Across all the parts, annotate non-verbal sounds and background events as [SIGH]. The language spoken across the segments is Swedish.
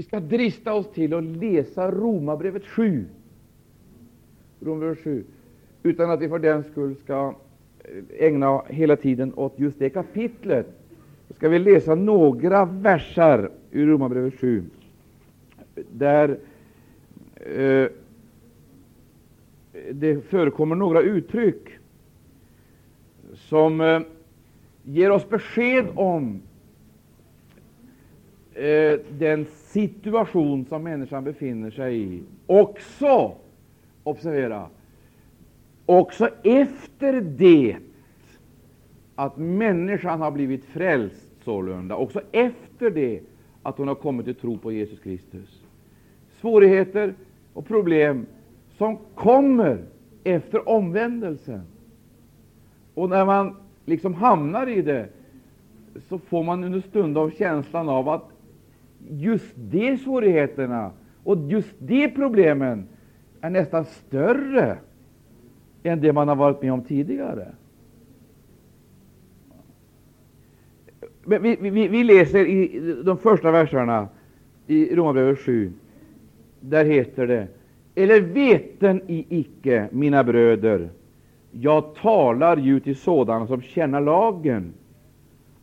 Vi ska drista oss till att läsa Romarbrevet 7. Romarbrevet 7. Utan att vi för den skull ska eh, ägna hela tiden åt just det kapitlet. Då ska vi läsa några versar ur Romarbrevet 7, där eh, det förekommer några uttryck som eh, ger oss besked om eh, den situation som människan befinner sig i. Också, observera, också efter det att människan har blivit frälst, sålunda, också efter det att hon har kommit till tro på Jesus Kristus. Svårigheter och problem som kommer efter omvändelsen. Och när man liksom hamnar i det, så får man under stund av känslan av att just de svårigheterna och just de problemen är nästan större än det man har varit med om tidigare. Men vi, vi, vi läser i de första verserna i Romarbrevet 7. Där heter det Eller veten i icke, mina bröder, jag talar ju till sådana som känner lagen,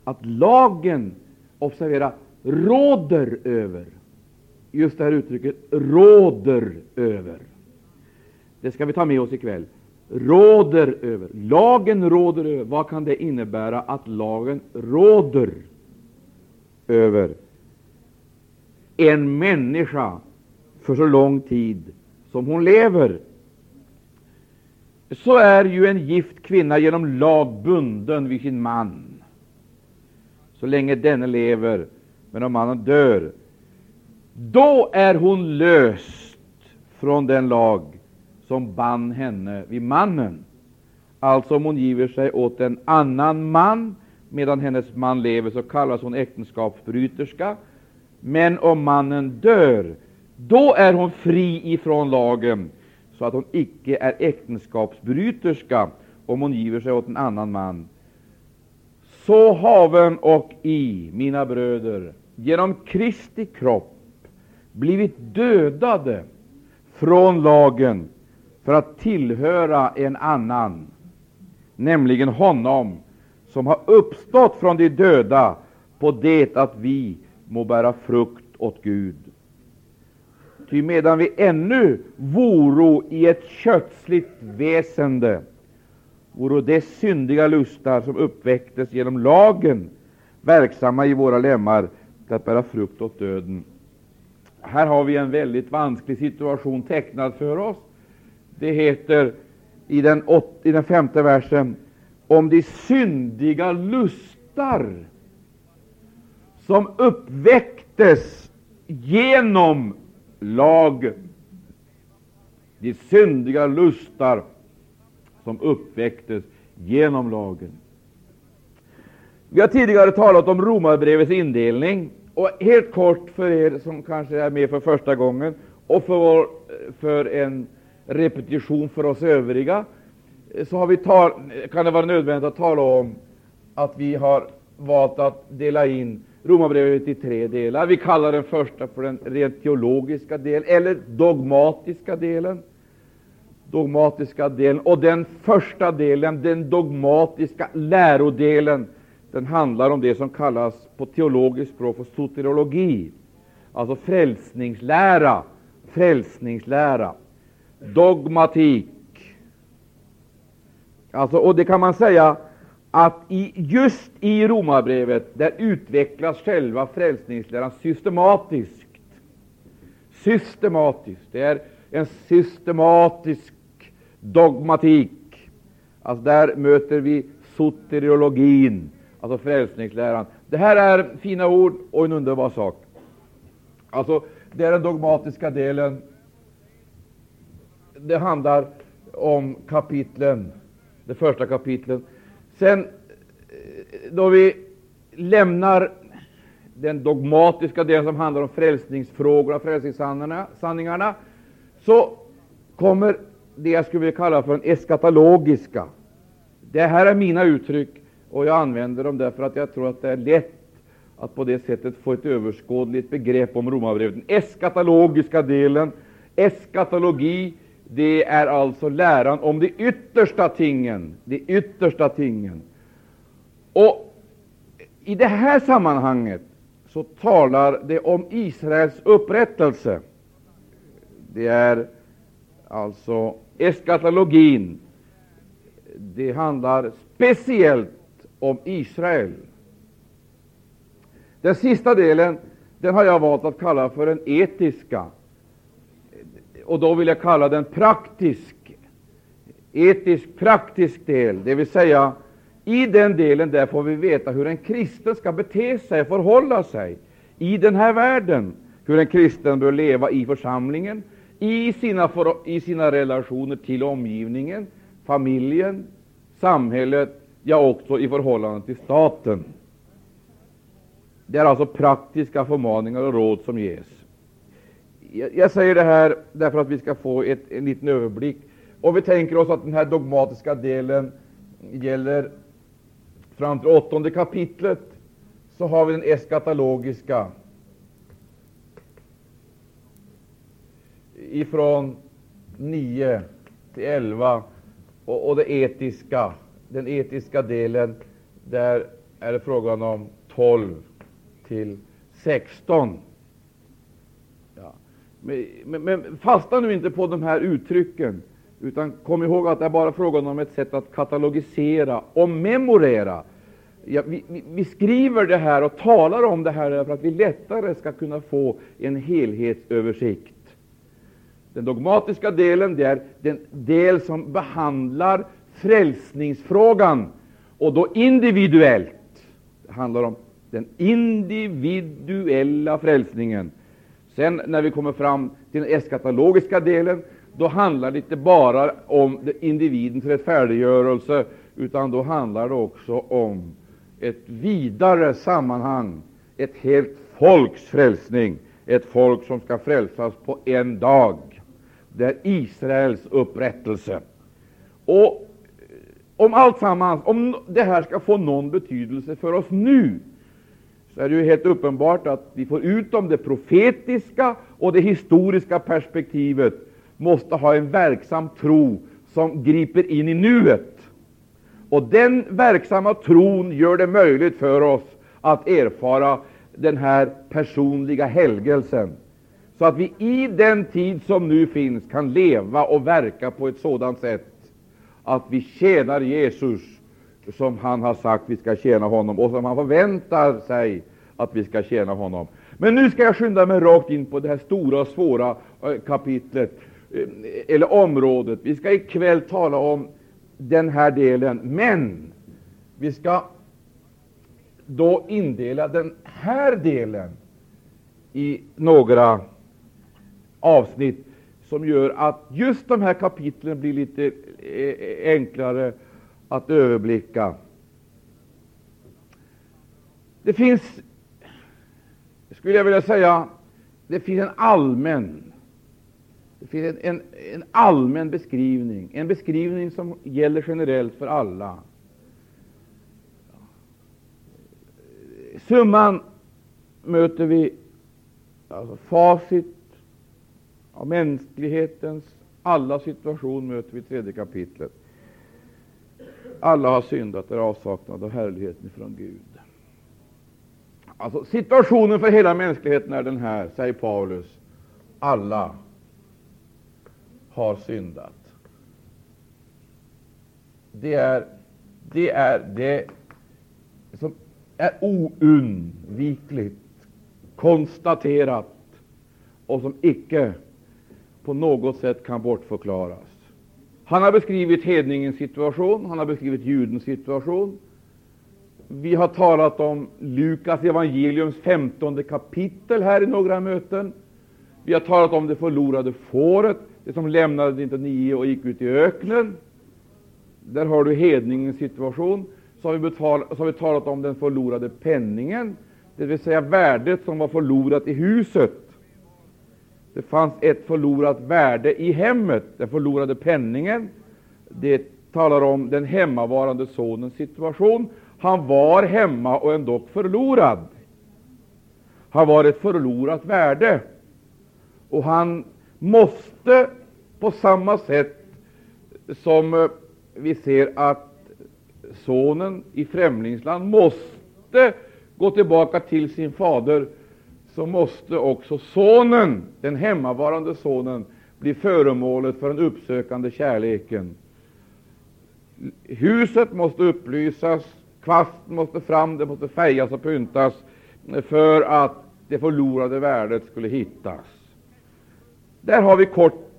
att lagen, observera, råder över. Just det här uttrycket råder över. Det ska vi ta med oss ikväll. Råder över. Lagen råder över. Vad kan det innebära att lagen råder över en människa för så lång tid som hon lever? Så är ju en gift kvinna genom lag bunden vid sin man så länge denne lever, men om mannen dör, då är hon löst från den lag som band henne vid mannen. Alltså om hon giver sig åt en annan man medan hennes man lever, så kallas hon äktenskapsbryterska. Men om mannen dör, då är hon fri ifrån lagen, så att hon icke är äktenskapsbryterska om hon giver sig åt en annan man. Så haven och i, mina bröder, genom Kristi kropp blivit dödade från lagen för att tillhöra en annan, nämligen honom som har uppstått från de döda på det att vi må bära frukt åt Gud. Ty medan vi ännu voro i ett kötsligt väsende, voro de syndiga lustar som uppväcktes genom lagen verksamma i våra lemmar till att bära frukt åt döden. Här har vi en väldigt vansklig situation tecknad för oss. Det heter i den, åt, i den femte versen om de syndiga lustar som uppväcktes genom lagen. De syndiga lustar som uppväcktes genom lagen. Vi har tidigare talat om Romarbrevets indelning. Och helt kort för er som kanske är med för första gången och för, vår, för en repetition för oss övriga, så har vi tal, kan det vara nödvändigt att tala om att vi har valt att dela in Romarbrevet i tre delar. Vi kallar den första för den rent teologiska delen, eller dogmatiska delen. Dogmatiska delen. Och den första delen, den dogmatiska lärodelen, den handlar om det som kallas på teologiskt språk för soteriologi, alltså frälsningslära. Frälsningslära dogmatik. Alltså, och det kan man säga att i, just i Romarbrevet där utvecklas själva frälsningsläran systematiskt. Systematiskt. Det är en systematisk dogmatik. Alltså där möter vi soteriologin, alltså frälsningsläran. Det här är fina ord och en underbar sak. Alltså, det är den dogmatiska delen det handlar om kapitlen, det första kapitlen. Sen, eh, då vi lämnar den dogmatiska delen som handlar om frälsningsfrågorna, frälsningssanningarna, så kommer det jag skulle vilja kalla för den eskatologiska. Det här är mina uttryck, och jag använder dem därför att jag tror att det är lätt att på det sättet få ett överskådligt begrepp om Romarbrevet. Den eskatologiska delen, eskatologi, det är alltså läran om de yttersta tingen. De yttersta tingen. Och i det här sammanhanget så talar det om Israels upprättelse. Det är alltså eskatologin. Det handlar speciellt om Israel. Den sista delen den har jag valt att kalla för den etiska. Och då vill jag kalla den praktisk. Etisk, praktisk del, det vill säga i den delen där får vi veta hur en kristen ska bete sig, förhålla sig i den här världen, hur en kristen bör leva i församlingen, i sina, i sina relationer till omgivningen, familjen, samhället, ja, också i förhållande till staten. Det är alltså praktiska förmaningar och råd som ges. Jag säger det här därför att vi ska få ett, en liten överblick. Om vi tänker oss att den här dogmatiska delen gäller fram till åttonde kapitlet, så har vi den eskatologiska ifrån 9 till 11 och, och det etiska, den etiska delen, där är det frågan om 12 till 16. Ja. Men, men, men, fastna nu inte på de här uttrycken, utan kom ihåg att det är bara frågan om ett sätt att katalogisera och memorera. Ja, vi, vi, skriver det här och talar om det här för att vi lättare ska kunna få en helhetsöversikt. Den dogmatiska delen det är den del som behandlar frälsningsfrågan, och då individuellt. Det handlar om den individuella frälsningen. Sen när vi kommer fram till den eskatologiska delen, då handlar det inte bara om individens rättfärdiggörelse, utan då handlar det också om ett vidare sammanhang, ett helt folks frälsning, ett folk som skall frälsas på en dag. Det är Israels upprättelse. Och om allt sammans, om det här ska få någon betydelse för oss nu, så är det ju helt uppenbart att vi får utom det profetiska och det historiska perspektivet måste ha en verksam tro som griper in i nuet. Och den verksamma tron gör det möjligt för oss att erfara den här personliga helgelsen, så att vi i den tid som nu finns kan leva och verka på ett sådant sätt att vi tjänar Jesus som han har sagt vi ska tjäna honom och som han förväntar sig att vi ska tjäna honom. Men nu ska jag skynda mig rakt in på det här stora och svåra eh, kapitlet, eh, eller området. Vi ska ikväll tala om den här delen, men vi ska då indela den här delen i några avsnitt som gör att just de här kapitlen blir lite E-, e-, enklare att överblicka. Det finns, skulle jag vilja säga, det finns en allmän det finns en, en, en, allmän beskrivning, en beskrivning som gäller generellt för alla. Summan möter vi, alltså facit av mänsklighetens alla situation möter vi i tredje kapitlet. Alla har syndat, är avsaknad av härligheten från Gud. Alltså, situationen för hela mänskligheten är den här, säger Paulus. Alla har syndat. Det är det, är det som är oundvikligt konstaterat och som icke på något sätt kan bortförklaras. Han har beskrivit hedningens situation, han har beskrivit judens situation. Vi har talat om Lukas evangeliums femtonde kapitel här i några möten. Vi har talat om det förlorade fåret, det som lämnade inte nio och gick ut i öknen. Där har du hedningens situation. Så har, vi betalat, så har vi talat om den förlorade penningen, det vill säga värdet som var förlorat i huset. Det fanns ett förlorat värde i hemmet, den förlorade penningen. Det talar om den hemmavarande sonens situation. Han var hemma och ändå förlorad. Han var ett förlorat värde. Och han måste på samma sätt som eh, vi ser att sonen i främlingsland måste gå tillbaka till sin fader, så måste också sonen, den hemmavarande sonen, bli föremålet för den uppsökande kärleken. Huset måste upplysas, kvasten måste fram, det måste fejas och pyntas för att det förlorade värdet skulle hittas. Där har vi kort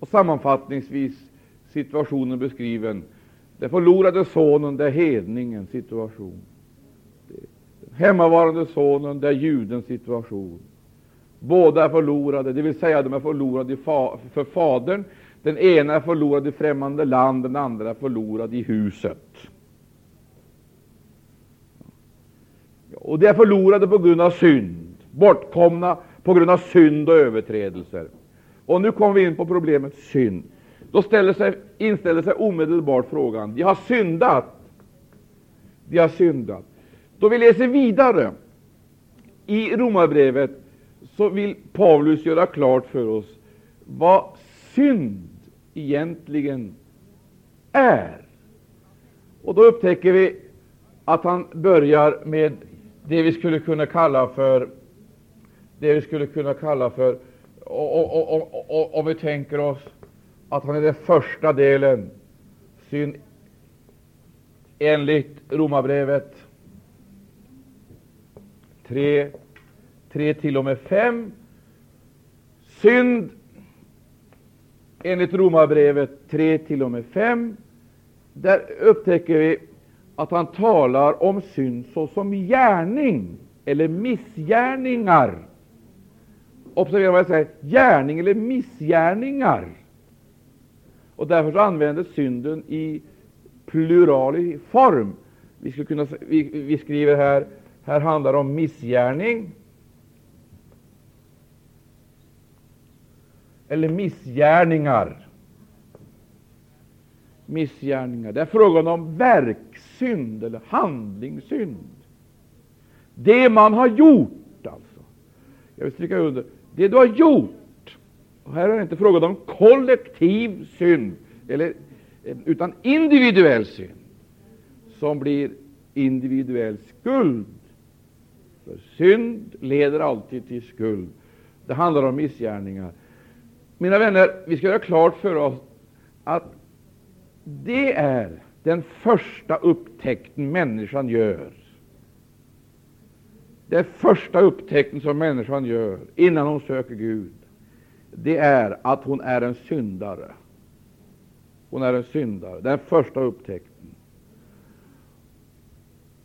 och sammanfattningsvis situationen beskriven. Den förlorade sonen, det är hedningens situation. Hemmavarande sonen, det är judens situation. Båda är förlorade, det vill säga de är förlorade för Fadern. Den ena är förlorad i främmande land, den andra är förlorad i huset. Och de är förlorade på grund av synd, bortkomna på grund av synd och överträdelser. Och nu kommer vi in på problemet synd. Då ställer sig, inställer sig omedelbart frågan, de har syndat. De har syndat. Då vi läser vidare i Romarbrevet så vill Paulus göra klart för oss vad synd egentligen är. Och då upptäcker vi att han börjar med det vi skulle kunna kalla för det vi skulle kunna kalla för om vi tänker oss att han i den första delen synd enligt Romarbrevet 3, 3 till och med 5. Synd enligt Romarbrevet 3 till och med 5. Där upptäcker vi att han talar om synd såsom gärning eller missgärningar. Observera vad jag säger, gärning eller missgärningar. Och därför så användes synden i pluralig form. Vi, skulle kunna, vi, vi skriver här, här handlar det om missgärning eller missgärningar. Missgärningar. Det är frågan om verksynd eller handlingssynd. Det man har gjort, alltså. Jag vill stryka under det du har gjort. Och här är det inte frågan om kollektiv synd, eller, eh, utan individuell synd, som blir individuell skuld. För synd leder alltid till skuld. Det handlar om missgärningar. Mina vänner, vi ska göra klart för oss att det är den första upptäckten människan gör. Den första upptäckten som människan gör innan hon söker Gud, det är att hon är en syndare. Hon är en syndare. Den första upptäckten.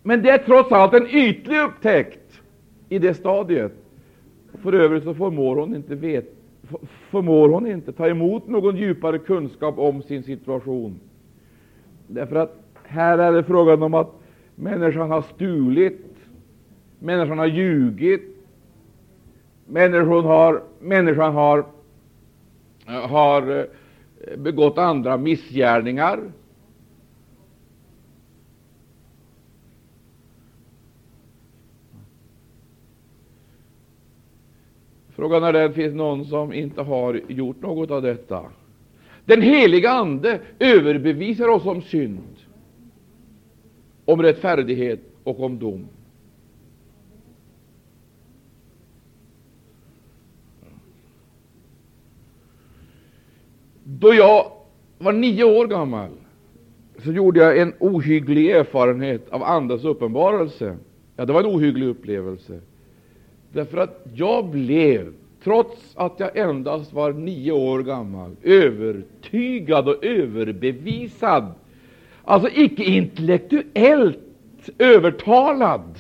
Men det är trots allt en ytlig upptäckt i det stadiet. För övrigt så förmår hon inte vet, förmår hon inte ta emot någon djupare kunskap om sin situation. Därför att här är det frågan om att människan har stulit, människan har ljugit, människan har, människan har, eh, har eh, begått andra missgärningar. Frågan är den, finns någon som inte har gjort något av detta? Den heliga Ande överbevisar oss om synd, om rättfärdighet och om dom. Då jag var nio år gammal så gjorde jag en ohygglig erfarenhet av Andens uppenbarelse. Ja, det var en ohygglig upplevelse. Därför att jag blev, trots att jag endast var nio år gammal, övertygad och överbevisad, alltså icke intellektuellt övertalad,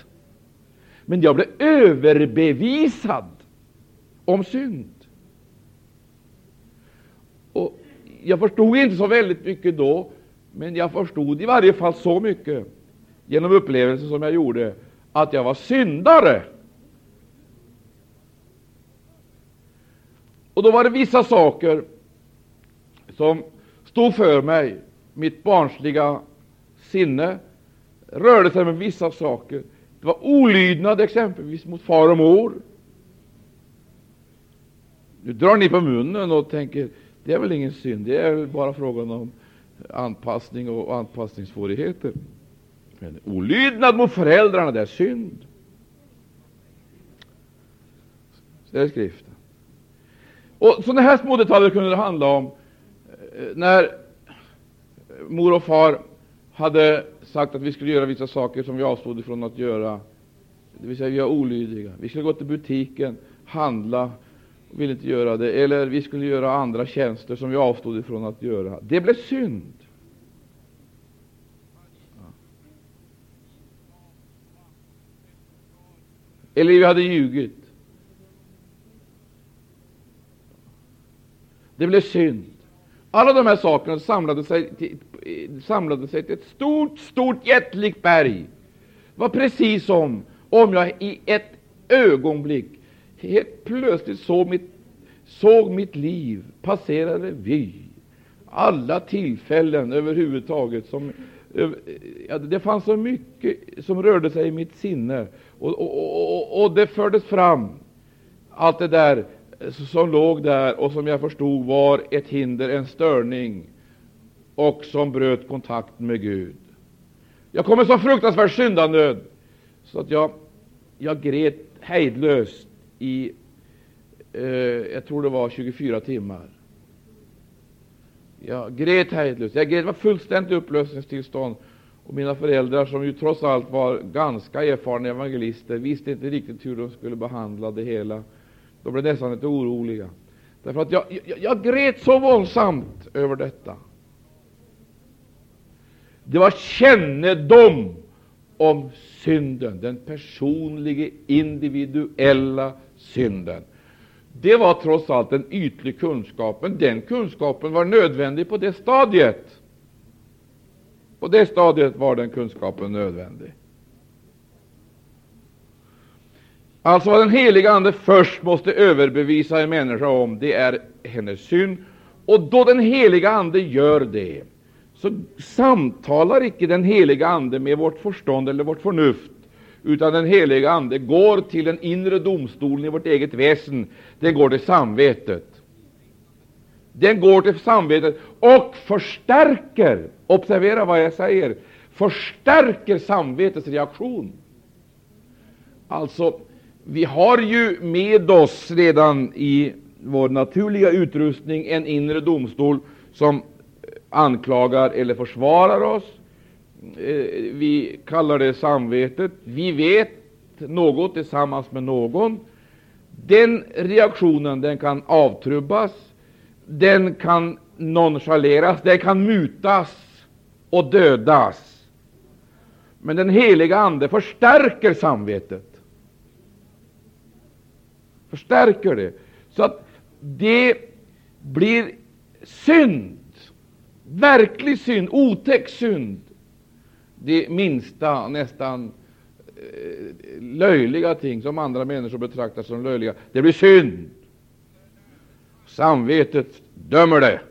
men jag blev överbevisad om synd. Och jag förstod inte så väldigt mycket då, men jag förstod i varje fall så mycket genom upplevelser som jag gjorde, att jag var syndare. Och då var det vissa saker som stod för mig. Mitt barnsliga sinne rörde sig med vissa saker. Det var olydnad exempelvis mot far och mor. Nu drar ni på munnen och tänker det är väl ingen synd, det är väl bara frågan om anpassning och anpassningssvårigheter. Men olydnad mot föräldrarna, det är synd. Det är skrift. Och sådana här små detaljer kunde det handla om eh, när eh, mor och far hade sagt att vi skulle göra vissa saker som vi avstod ifrån att göra. Det vill säga, vi var olydiga. Vi skulle gå till butiken, handla, och ville inte göra det. Eller vi skulle göra andra tjänster som vi avstod ifrån att göra. Det blev synd. Eller vi hade ljugit. Det blev synd. Alla de här sakerna samlade sig till, samlade sig till ett stort, stort, jättelikt berg. Det var precis som om jag i ett ögonblick helt plötsligt såg mitt, såg mitt liv passera revy. Alla tillfällen överhuvudtaget. Som, ja, det fanns så mycket som rörde sig i mitt sinne, och, och, och, och det fördes fram, allt det där som låg där och som jag förstod var ett hinder, en störning, och som bröt kontakten med Gud. Jag kom i så fruktansvärd syndanöd så att jag, jag grät hejdlöst i, eh, jag tror det var 24 timmar. Jag grät hejdlöst. Jag grät, var fullständigt upplösningstillstånd. Och mina föräldrar, som ju trots allt var ganska erfarna evangelister, visste inte riktigt hur de skulle behandla det hela. De blev nästan lite oroliga. Därför att jag, jag, jag grät så våldsamt över detta. Det var kännedom om synden, den personliga, individuella synden. Det var trots allt en ytlig kunskap, men den kunskapen var nödvändig på det stadiet. På det stadiet var den kunskapen nödvändig. Alltså vad den heliga Ande först måste överbevisa en människa om, det är hennes synd. Och då den heliga Ande gör det, så samtalar icke den heliga Ande med vårt förstånd eller vårt förnuft, utan den heliga Ande går till den inre domstolen i vårt eget väsen. Den går till samvetet. Den går till samvetet och förstärker, observera vad jag säger, förstärker samvetets reaktion. Alltså, vi har ju med oss redan i vår naturliga utrustning en inre domstol som eh, anklagar eller försvarar oss. Eh, vi kallar det samvetet. Vi vet något tillsammans med någon. Den reaktionen den kan avtrubbas, den kan nonchaleras, den kan mutas och dödas. Men den heliga Ande förstärker samvetet förstärker det, så att det blir synd, verklig synd, otäck synd, det minsta, nästan eh, löjliga ting som andra människor betraktar som löjliga, det blir synd. Samvetet dömer det.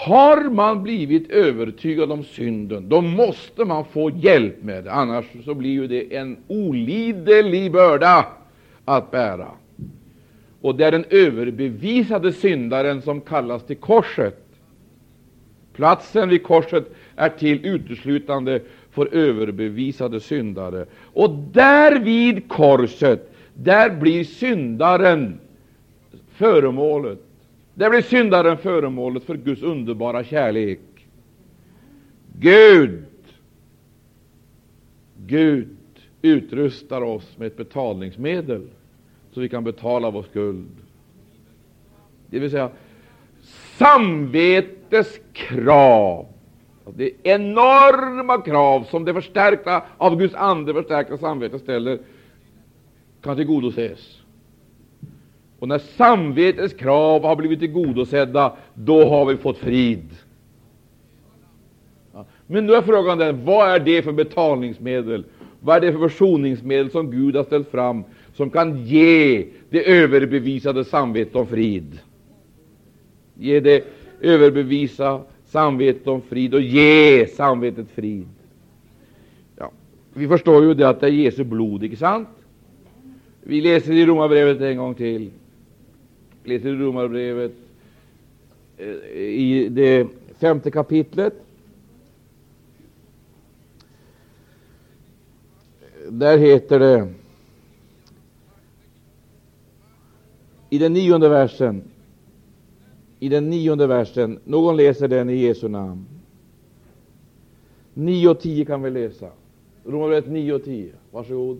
Har man blivit övertygad om synden, då måste man få hjälp med det, annars så blir ju det en olidlig börda att bära. Och det är den överbevisade syndaren som kallas till korset. Platsen vid korset är till uteslutande för överbevisade syndare. Och där vid korset, där blir syndaren föremålet där blir syndaren föremålet för Guds underbara kärlek. Gud, Gud utrustar oss med ett betalningsmedel så vi kan betala vår skuld. Det vill säga samvetets krav. Det är enorma krav som det förstärkta, av Guds ande förstärkta samvetet ställer, kan tillgodoses. Och när samvetets krav har blivit tillgodosedda, då har vi fått frid. Men nu är frågan den, vad är det för betalningsmedel? Vad är det för försoningsmedel som Gud har ställt fram, som kan ge det överbevisade samvetet om frid? Ge det överbevisa samvetet om frid och ge samvetet frid. Ja, vi förstår ju det att det är Jesu blod, inte sant? Vi läser i Romarbrevet en gång till. Vi läser i Romarbrevet eh, i det femte kapitlet. Där heter det i den nionde versen i den nionde versen. Någon läser den i Jesu namn. 9 och 10 kan vi läsa. Romarbrevet 9 och 10. Varsågod.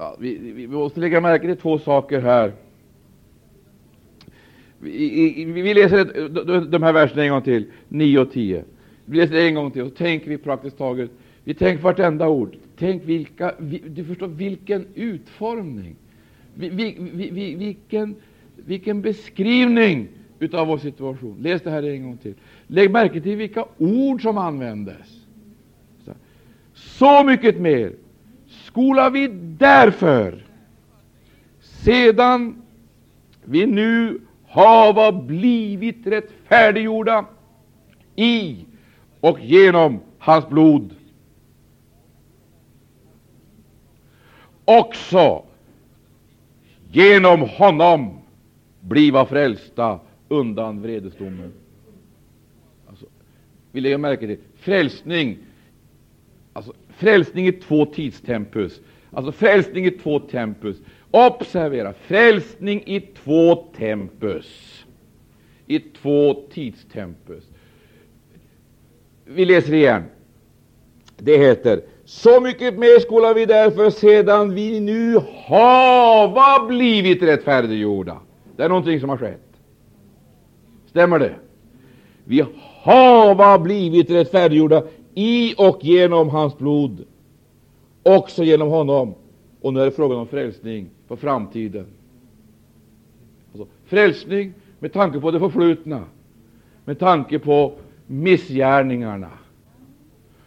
Ja, vi, vi, måste lägga märke till två saker här. Vi, vi läser de här verserna en gång till, 9 och 10. Vi läser det en gång till och så tänker vi praktiskt taget. Vi tänker vartenda ord. Tänk vilka, du förstår vilken utformning, vilken, vilken beskrivning utav vår situation. Läs det här en gång till. Lägg märke till vilka ord som användes. Så mycket mer skola vi därför, sedan vi nu hava blivit rättfärdiggjorda i och genom hans blod, också genom honom bliva frälsta undan vredesdomen. Alltså, vi lägger märke till frälsning frälsning i två tidstempus. Alltså frälsning i två tempus. Observera! Frälsning i två tempus. I två tidstempus. Vi läser igen. Det heter så mycket mer skola vi därför sedan vi nu hava blivit rättfärdiggjorda. Det är någonting som har skett. Stämmer det? Vi hava blivit rättfärdiggjorda i och genom hans blod, också genom honom. Och nu är det frågan om frälsning för framtiden. Alltså, frälsning med tanke på det förflutna, med tanke på missgärningarna,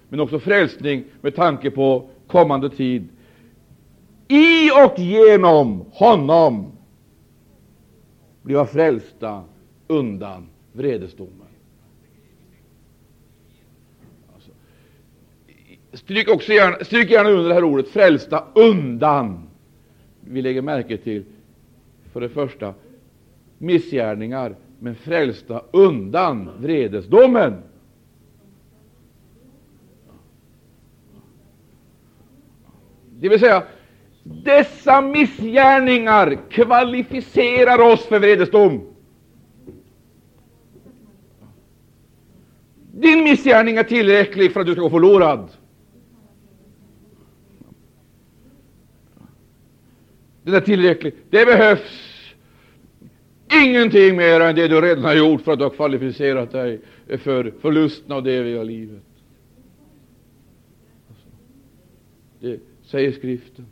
men också frälsning med tanke på kommande tid. I och genom honom blir jag frälsta undan vredesdomen. Stryk, också gärna, stryk gärna under det här ordet frälsta undan. Vi lägger märke till, för det första, missgärningar, men frälsta undan vredesdomen. Det vill säga, dessa missgärningar kvalificerar oss för vredesdom. Din missgärning är tillräcklig för att du ska gå förlorad. Den är tillräcklig. Det behövs ingenting mer än det du redan har gjort för att du har kvalificerat dig för förlusten av det eviga livet. Det säger Skriften.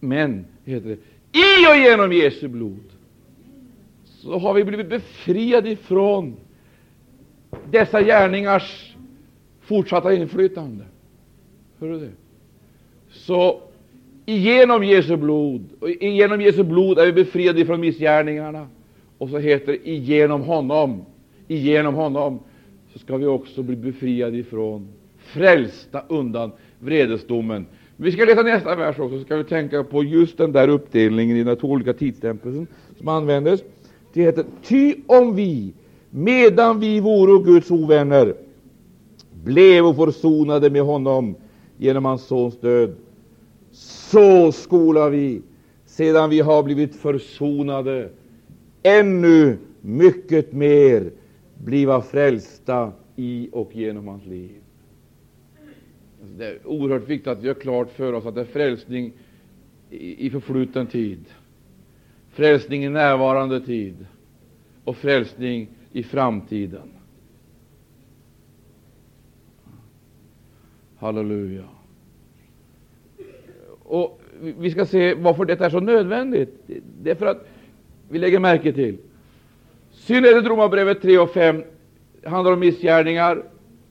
Men, heter det, i och genom Jesu blod så har vi blivit befriade ifrån dessa gärningars fortsatta inflytande. Hör du det? Så Genom Jesu blod, och genom Jesu blod är vi befriade från missgärningarna. Och så heter det genom honom, genom honom så ska vi också bli befriade ifrån, frälsta undan vredesdomen. Vi ska läsa nästa vers också, så ska vi tänka på just den där uppdelningen i den två olika tidsstämpeln som användes. Det heter, ty om vi, medan vi vore Guds ovänner, blev försonade med honom genom hans sons död, så skola vi, sedan vi har blivit försonade, ännu mycket mer bliva frälsta i och genom hans liv. Alltså, det är oerhört viktigt att vi har klart för oss att det är frälsning i förfluten tid, frälsning i närvarande tid och frälsning i framtiden. Halleluja. Och vi ska se varför detta är så nödvändigt. Det är för att vi lägger märke till synnerhet Romarbrevet 3 och 5 handlar om missgärningar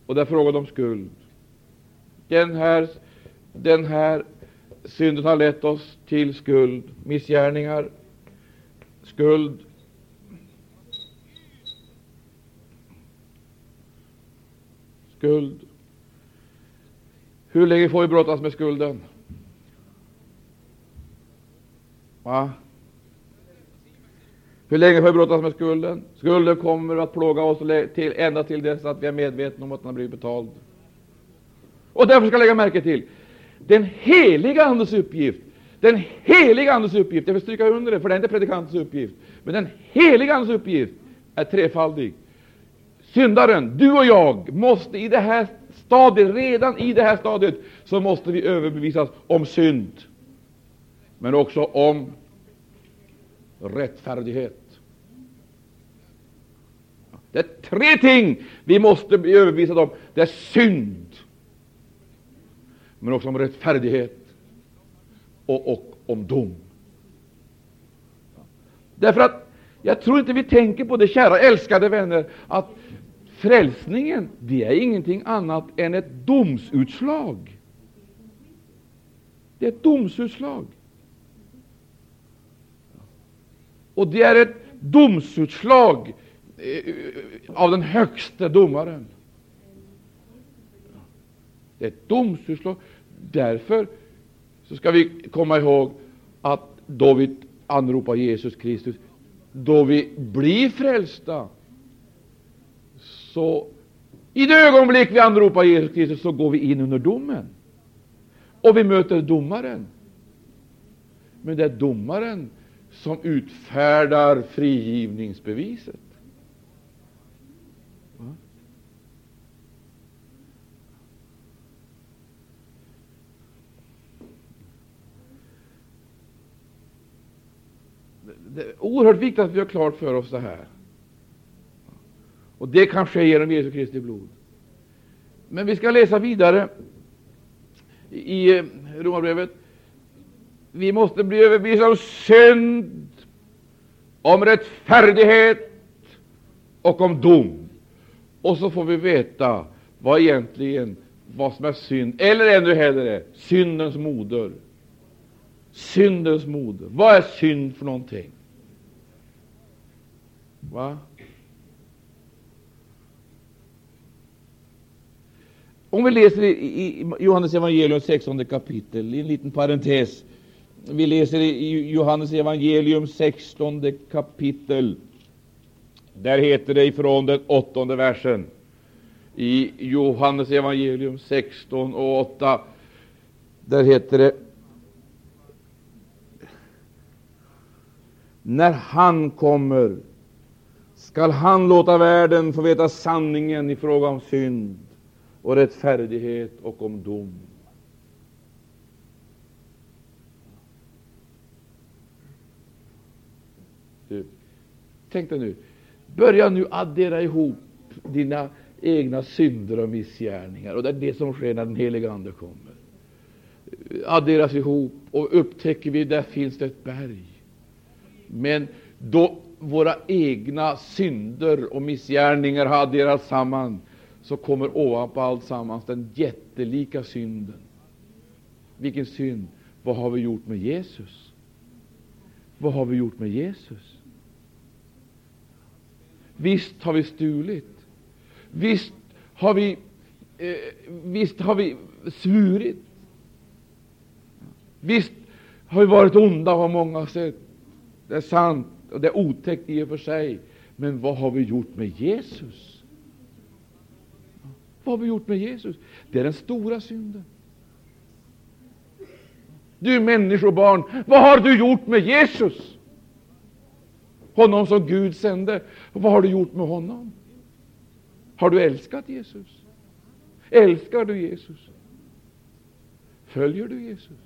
och det är frågan om skuld. Den här, den här synden har lett oss till skuld, missgärningar, skuld. Skuld. Hur länge får vi brottas med skulden? Va? Hur länge får vi brottas med skulden? Skulden kommer att plåga oss till, ända till dess att vi är medvetna om att den har blivit betald. Och därför ska jag lägga märke till den heliga Andes uppgift. Den heliga Andes uppgift, jag vill stryka under det, för det är inte predikantens uppgift. Men den heliga Andes uppgift är trefaldig. Syndaren, du och jag, måste i det här stadiet, redan i det här stadiet, så måste vi överbevisas om synd. Men också om rättfärdighet. Det är tre ting vi måste bli överbevisade om. Det är synd, men också om rättfärdighet och, och om dom. Därför att jag tror inte vi tänker på det, kära älskade vänner, att frälsningen det är ingenting annat än ett domsutslag. Det är ett domsutslag. Och det är ett domsutslag eh, av den högste domaren. Det är ett domsutslag. Därför så ska vi komma ihåg att då vi anropar Jesus Kristus, då vi blir frälsta, så i det ögonblick vi anropar Jesus Kristus så går vi in under domen. Och vi möter domaren. Men det är domaren som utfärdar frigivningsbeviset. Det är oerhört viktigt att vi har klart för oss det här. Och Det kan ske genom Jesu Kristi blod. Men vi ska läsa vidare i Romarbrevet vi måste bli överbevisade om synd, om rättfärdighet och om dom. Och så får vi veta vad egentligen vad som är synd, eller ännu hellre syndens moder. Syndens moder. Vad är synd för någonting? Va? Om vi läser i Johannes evangelium 16 kapitel, i en liten parentes, vi läser i Johannes evangelium 16 kapitel. Där heter det ifrån den åttonde versen i Johannes evangelium 16 och 8. Där heter det När han kommer skall han låta världen få veta sanningen i fråga om synd och rättfärdighet och om dom. Du, tänk dig nu, börja nu addera ihop dina egna synder och missgärningar. Och det är det som sker när den helige Ande kommer. Adderas ihop och upptäcker vi där finns det ett berg. Men då våra egna synder och missgärningar har adderats samman, så kommer ovanpå allt sammans den jättelika synden. Vilken synd? Vad har vi gjort med Jesus? Vad har vi gjort med Jesus? Visst har vi stulit. Visst har vi, eh, visst har vi svurit. Visst har vi varit onda på många sätt. Det är sant och det är otäckt i och för sig. Men vad har vi gjort med Jesus? Vad har vi gjort med Jesus? Det är den stora synden. Du människobarn, vad har du gjort med Jesus? Honom som Gud sände. Vad har du gjort med honom? Har du älskat Jesus? Älskar du Jesus? Följer du Jesus?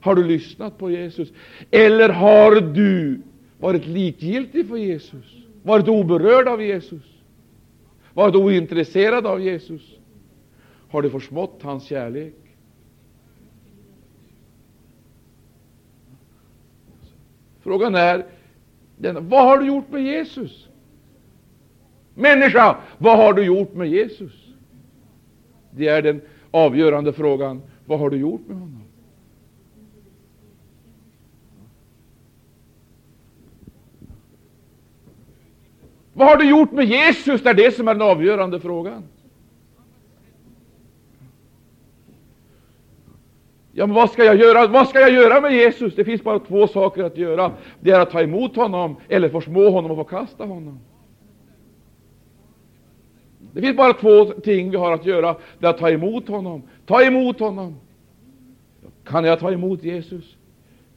Har du lyssnat på Jesus? Eller har du varit likgiltig för Jesus? Varit oberörd av Jesus? Varit ointresserad av Jesus? Har du försmått hans kärlek? Frågan är, den, vad har du gjort med Jesus? Människa, vad har du gjort med Jesus? Det är den avgörande frågan. Vad har du gjort med honom? Vad har du gjort med Jesus? Det är det som är den avgörande frågan. Ja, men vad ska jag göra? Vad ska jag göra med Jesus? Det finns bara två saker att göra. Det är att ta emot honom eller försmå honom och förkasta honom. Det finns bara två ting vi har att göra. Det är att ta emot honom. Ta emot honom. Kan jag ta emot Jesus?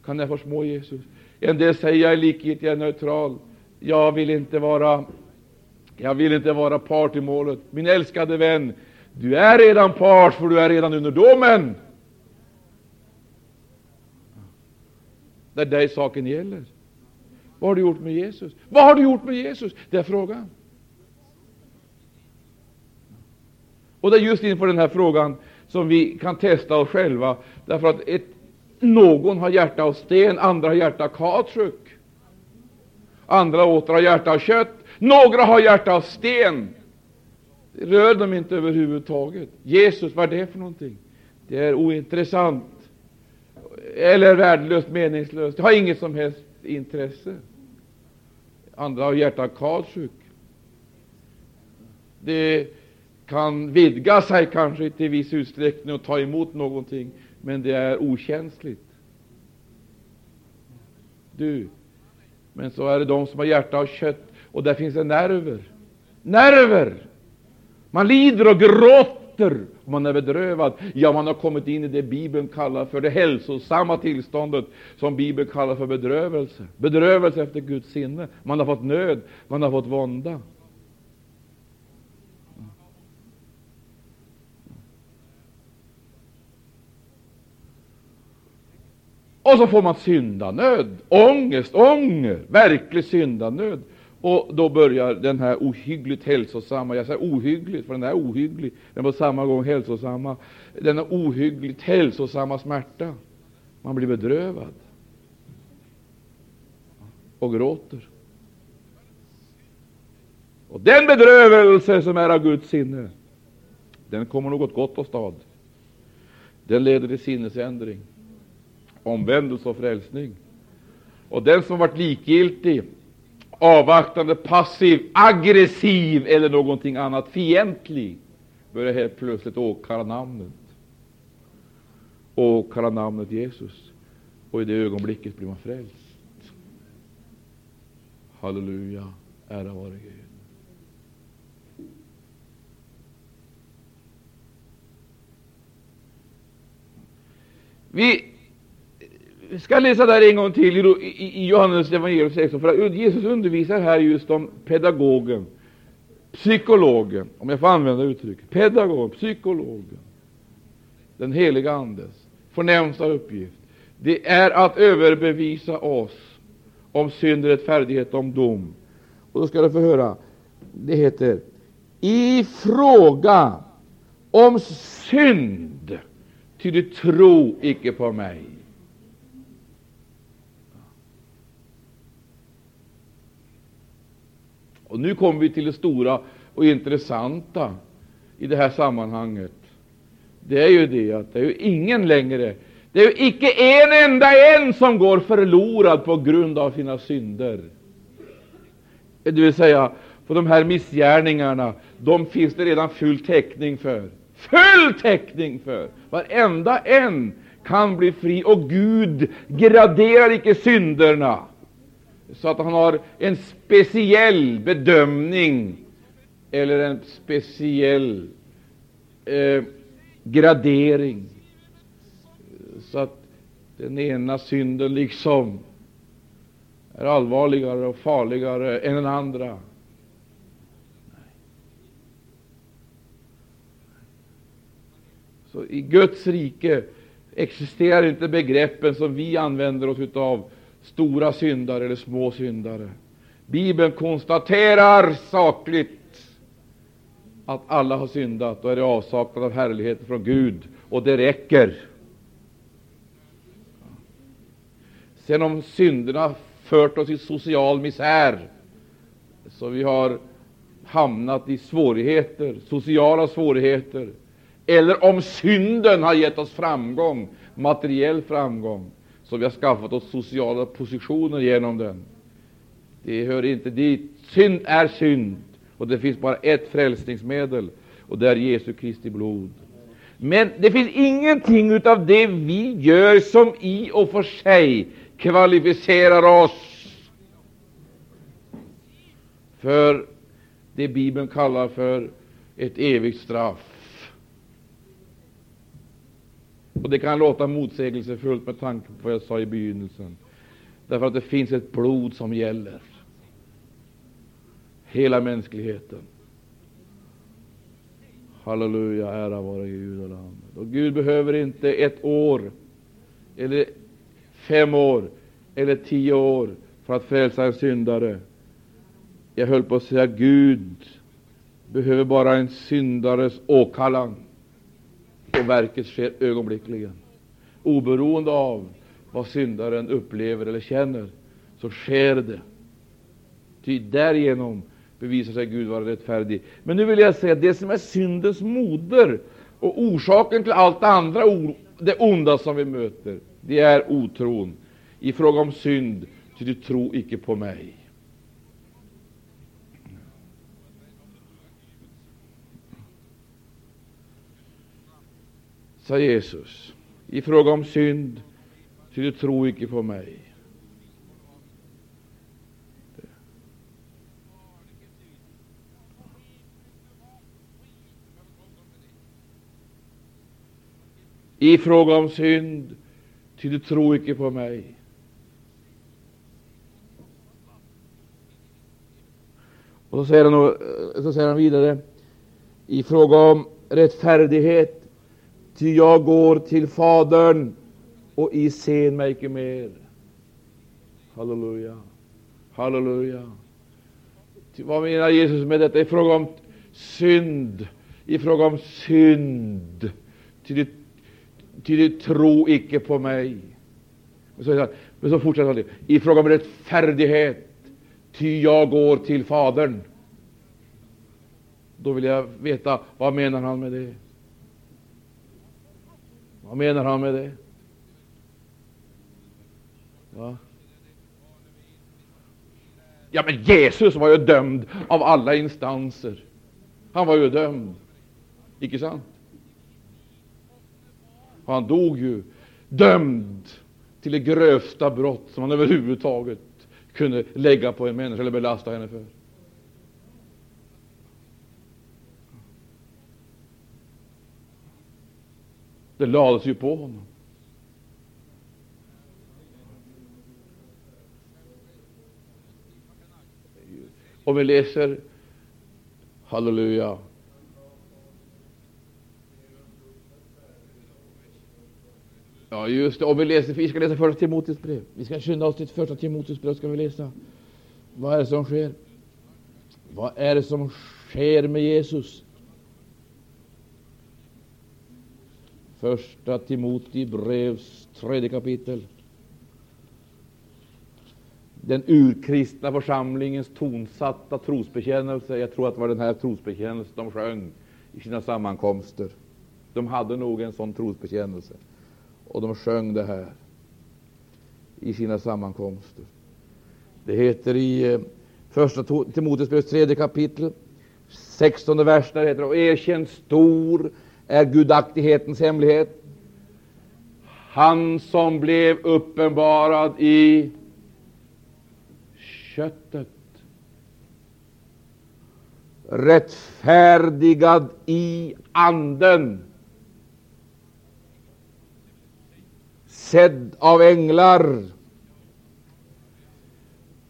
Kan jag försmå Jesus? En del säger jag är likgiltig, jag är neutral. Jag vill inte vara jag vill inte vara part i målet. Min älskade vän, du är redan part, för du är redan under domen. Det är dig saken gäller. Vad har du gjort med Jesus? Vad har du gjort med Jesus? Det är frågan. Och det är just inför den här frågan som vi kan testa oss själva, därför att ett, någon har hjärta av sten, andra har hjärta av kautschuk, andra åter har hjärta av kött, några har hjärta av sten. Rör dem inte överhuvudtaget. Jesus, vad är det för någonting? Det är ointressant eller värdelöst, meningslöst. Det har inget som helst intresse. Andra har hjärtat kalsjuk. Det kan vidga sig kanske till viss utsträckning och ta emot någonting, men det är okänsligt. Du, men så är det de som har hjärta av kött, och där finns det nerver. Nerver! Man lider och gråter, man är bedrövad. Ja, man har kommit in i det Bibeln kallar för det hälsosamma tillståndet, som Bibeln kallar för bedrövelse. Bedrövelse efter Guds sinne. Man har fått nöd, man har fått vånda. Och så får man syndanöd, ångest, ånger, verklig syndanöd. Och då börjar den här ohyggligt hälsosamma, jag säger ohyggligt, för den är ohygglig, den på samma gång hälsosamma, denna ohyggligt hälsosamma smärta. Man blir bedrövad och gråter. Och den bedrövelse som är av Guds sinne, den kommer något gott åstad. Den leder till sinnesändring omvändelse och frälsning. Och den som varit likgiltig, avvaktande, passiv, aggressiv eller någonting annat, fientlig, börjar helt plötsligt åkalla namnet. Åkalla namnet Jesus. Och i det ögonblicket blir man frälst. Halleluja, ära vare Gud. Vi vi ska läsa där en gång till i, Johannes evangelium 16, för Jesus undervisar här just om pedagogen, psykologen, om jag får använda uttrycket, pedagogen, psykologen, den heliga Andes förnämsta uppgift. Det är att överbevisa oss om synd, rättfärdighet, om dom. Och då ska du få höra, det heter i fråga om synd, ty du tro icke på mig. Och nu kommer vi till det stora och intressanta i det här sammanhanget. Det är ju det att det är ju ingen längre, det är ju icke en enda en som går förlorad på grund av sina synder. Det vill säga, på de här missgärningarna, de finns det redan full täckning för. Full täckning för! Varenda en kan bli fri, och Gud graderar icke synderna så att han har en speciell bedömning eller en speciell eh, gradering, så att den ena synden liksom är allvarligare och farligare än den andra. Så i Guds rike existerar inte begreppen som vi använder oss av, stora syndare eller små syndare. Bibeln konstaterar sakligt att alla har syndat och är i avsaknad av härlighet från Gud, och det räcker. Sen om synderna fört oss i social misär, så vi har hamnat i svårigheter, sociala svårigheter, eller om synden har gett oss framgång, materiell framgång, som vi har skaffat oss sociala positioner genom den. Det hör inte dit. Synd är synd, och det finns bara ett frälsningsmedel, och det är Jesu Kristi blod. Men det finns ingenting av det vi gör som i och för sig kvalificerar oss för det Bibeln kallar för ett evigt straff. Och Det kan låta motsägelsefullt med tanke på vad jag sa i begynnelsen, därför att det finns ett blod som gäller hela mänskligheten. Halleluja, ära vare Gud och Lammet. Och Gud behöver inte ett år, eller fem år, eller tio år för att frälsa en syndare. Jag höll på att säga Gud behöver bara en syndares åkallan, och verket sker ögonblickligen. Oberoende av vad syndaren upplever eller känner, så sker det. Ty därigenom bevisar sig Gud vara rättfärdig. Men nu vill jag säga att det som är syndens moder och orsaken till allt det andra det onda som vi möter, det är otron. I fråga om synd, ty du tro icke på mig. Sa Jesus, i fråga om synd, ty du tro icke på mig. i fråga om synd, ty du tror icke på mig. Och så säger, han, så säger han vidare i fråga om rättfärdighet, ty jag går till Fadern och i sen mig icke mer. Halleluja, halleluja. Ty vad menar Jesus med detta i fråga om synd? I fråga om synd, ty du ty tro icke på mig. Men så, men så fortsätter han i fråga om rättfärdighet, ty jag går till Fadern. Då vill jag veta, vad menar han med det? Vad menar han med det? Ja. ja, men Jesus var ju dömd av alla instanser. Han var ju dömd. Icke sant? Han dog ju dömd till det grövsta brott som man överhuvudtaget kunde lägga på en människa eller belasta henne för. Det lades ju på honom. Om vi läser, halleluja, Ja, just det. Om vi, läser, vi ska läsa första Timoteus brev. Vi ska skynda oss till första Timoteus brev. Ska vi läsa. Vad är det som sker? Vad är det som sker med Jesus? Första Timoti brevs tredje kapitel. Den urkristna församlingens tonsatta trosbekännelse. Jag tror att det var den här trosbekännelsen de sjöng i sina sammankomster. De hade nog en sån trosbekännelse och de sjöng det här i sina sammankomster. Det heter i eh, Första Timoteusbrevets tredje kapitel, 16 vers, där heter det Erkänn stor är gudaktighetens hemlighet. Han som blev uppenbarad i köttet, rättfärdigad i anden sedd av änglar,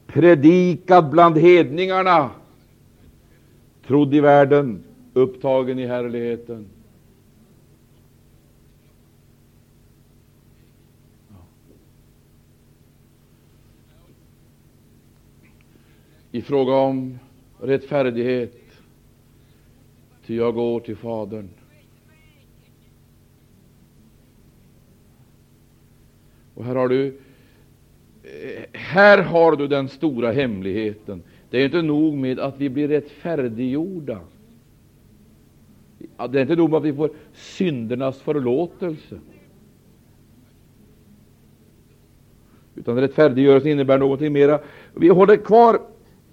predikad bland hedningarna, trodd i världen, upptagen i härligheten. I fråga om rättfärdighet, ty jag går till Fadern. Och här har du här har du den stora hemligheten. Det är inte nog med att vi blir rättfärdiggjorda. Det är inte nog med att vi får syndernas förlåtelse. Utan rättfärdiggörelsen innebär någonting mera. Vi håller kvar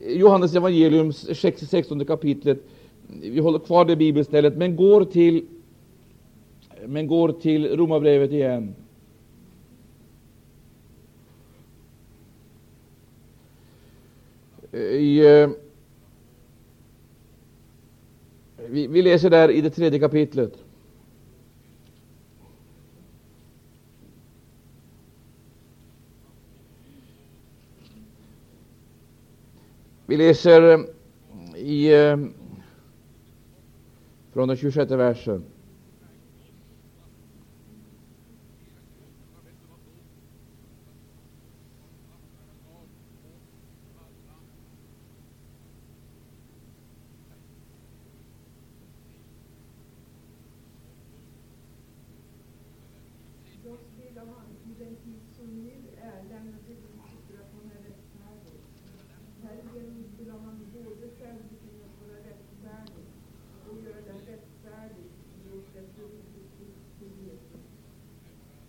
Johannes evangeliums 16 kapitlet. Vi håller kvar det bibelstället, men går till, men går till Romarbrevet igen. I, eh, vi, vi läser där i det tredje kapitlet. Vi läser eh, i, eh, från den 26 versen.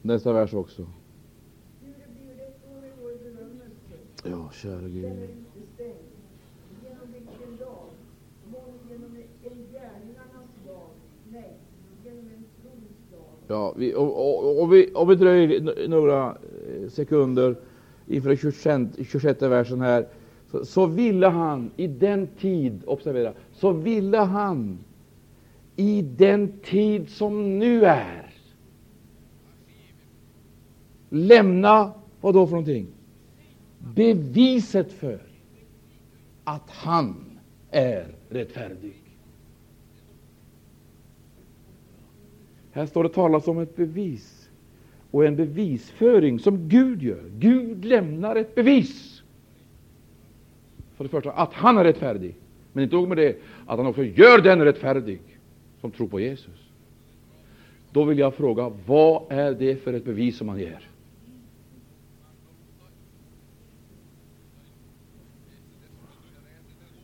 Nästa vers också. Ja, kära Gud. Ja, vi, och, och, och, vi, och vi dröjer några eh, sekunder inför 26, 26 versen här. Så, så ville han i den tid, observera, så ville han i den tid som nu är lämna vad då för någonting? Beviset för att han är rättfärdig. Här står det talas om ett bevis och en bevisföring som Gud gör. Gud lämnar ett bevis. För det första att han är rättfärdig, men inte nog med det, att han också gör den rättfärdig som tror på Jesus. Då vill jag fråga, vad är det för ett bevis som han ger?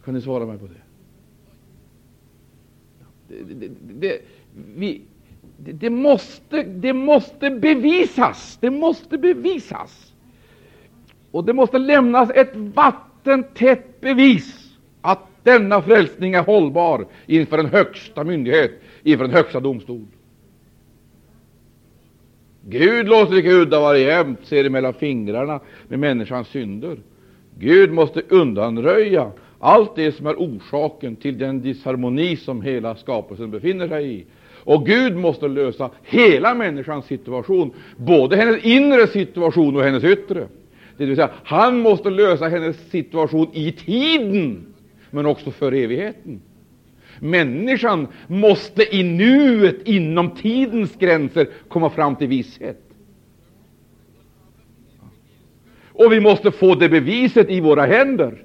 Kan ni svara mig på det? Det, det, det, vi, det, måste, det måste bevisas. Det måste bevisas. Och det måste lämnas ett vattentätt bevis att denna frälsning är hållbar inför en högsta myndighet, inför en högsta domstol. Gud låter icke udda vara jämt, ser mellan fingrarna med människans synder. Gud måste undanröja allt det som är orsaken till den disharmoni som hela skapelsen befinner sig i. Och Gud måste lösa hela människans situation, både hennes inre situation och hennes yttre. Det vill säga, han måste lösa hennes situation i tiden, men också för evigheten. Människan måste i nuet, inom tidens gränser, komma fram till visshet. Och vi måste få det beviset i våra händer.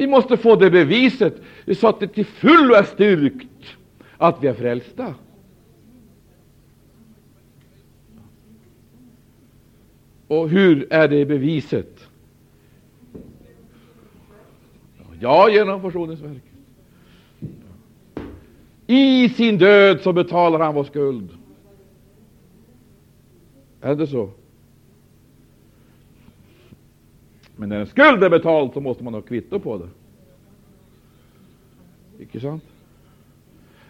Vi måste få det beviset så att det till fullo är styrkt att vi är frälsta. Och hur är det beviset? Ja, genom försoningsverket. I sin död så betalar han vår skuld. Är det så? Men när en skuld är betald så måste man ha kvitto på det. Icke sant?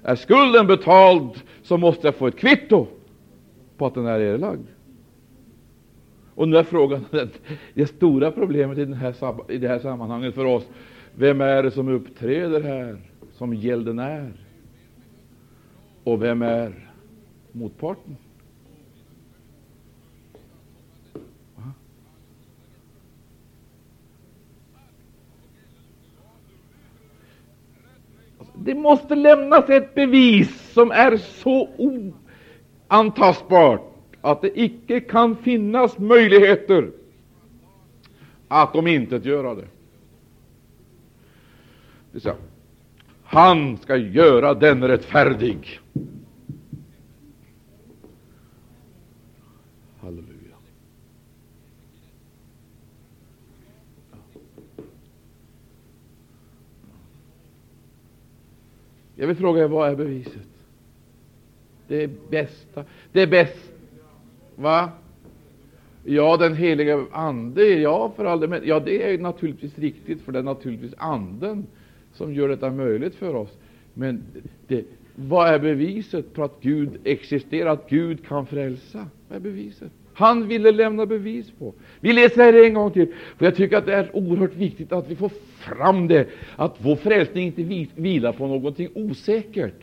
Är skulden betald så måste jag få ett kvitto på att den är erlagd. Och nu är frågan, [LAUGHS] det stora problemet i, den här, i det här sammanhanget för oss, vem är det som uppträder här som gäldenär? Och vem är motparten? Det måste lämnas ett bevis som är så oantastbart att det icke kan finnas möjligheter att de inte göra det. det så. Han ska göra den rättfärdig. Halleluja. Jag vill fråga er, vad är beviset? Det bästa, det bästa, va? Ja, den heliga Ande, ja, för all men ja, det är naturligtvis riktigt, för det är naturligtvis Anden som gör detta möjligt för oss. Men det, vad är beviset på att Gud existerar, att Gud kan frälsa? Vad är beviset? Han ville lämna bevis på. Vi läser här en gång till, för jag tycker att det är oerhört viktigt att vi får fram det, att vår frälsning inte vilar på någonting osäkert.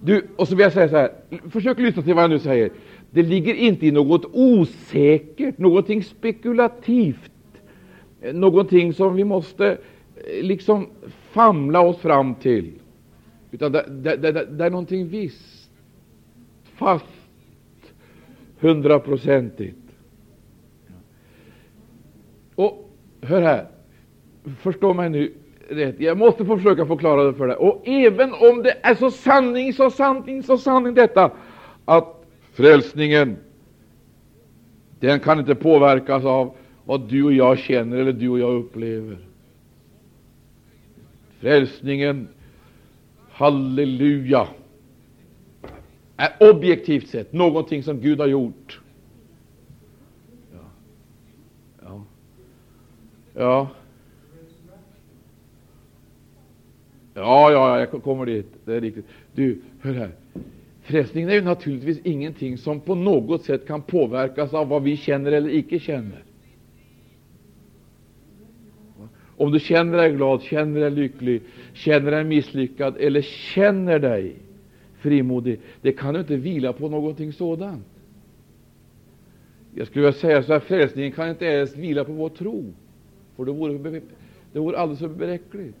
Du, och så vill jag säga så här, försök lyssna till vad jag nu säger. Det ligger inte i något osäkert, någonting spekulativt, någonting som vi måste eh, liksom famla oss fram till. Utan det, det, det, det är någonting visst, fast, hundraprocentigt. Och hör här, förstå mig nu rätt. Jag måste försöka förklara det för dig. Och även om det är så sanning, så sanning, så sanning detta att frälsningen, den kan inte påverkas av vad du och jag känner eller du och jag upplever. Frälsningen, halleluja, är objektivt sett någonting som Gud har gjort. Ja, ja, ja. Ja, ja, jag kommer dit. Det är riktigt. Du, hör här. Frälsningen är ju naturligtvis ingenting som på något sätt kan påverkas av vad vi känner eller icke känner. Om du känner dig glad, känner dig lycklig, känner dig misslyckad eller känner dig frimodig, det kan du inte vila på någonting sådant. Jag skulle vilja säga så här, frälsningen kan inte ens vila på vår tro, för det vore, det vore alldeles för bräckligt.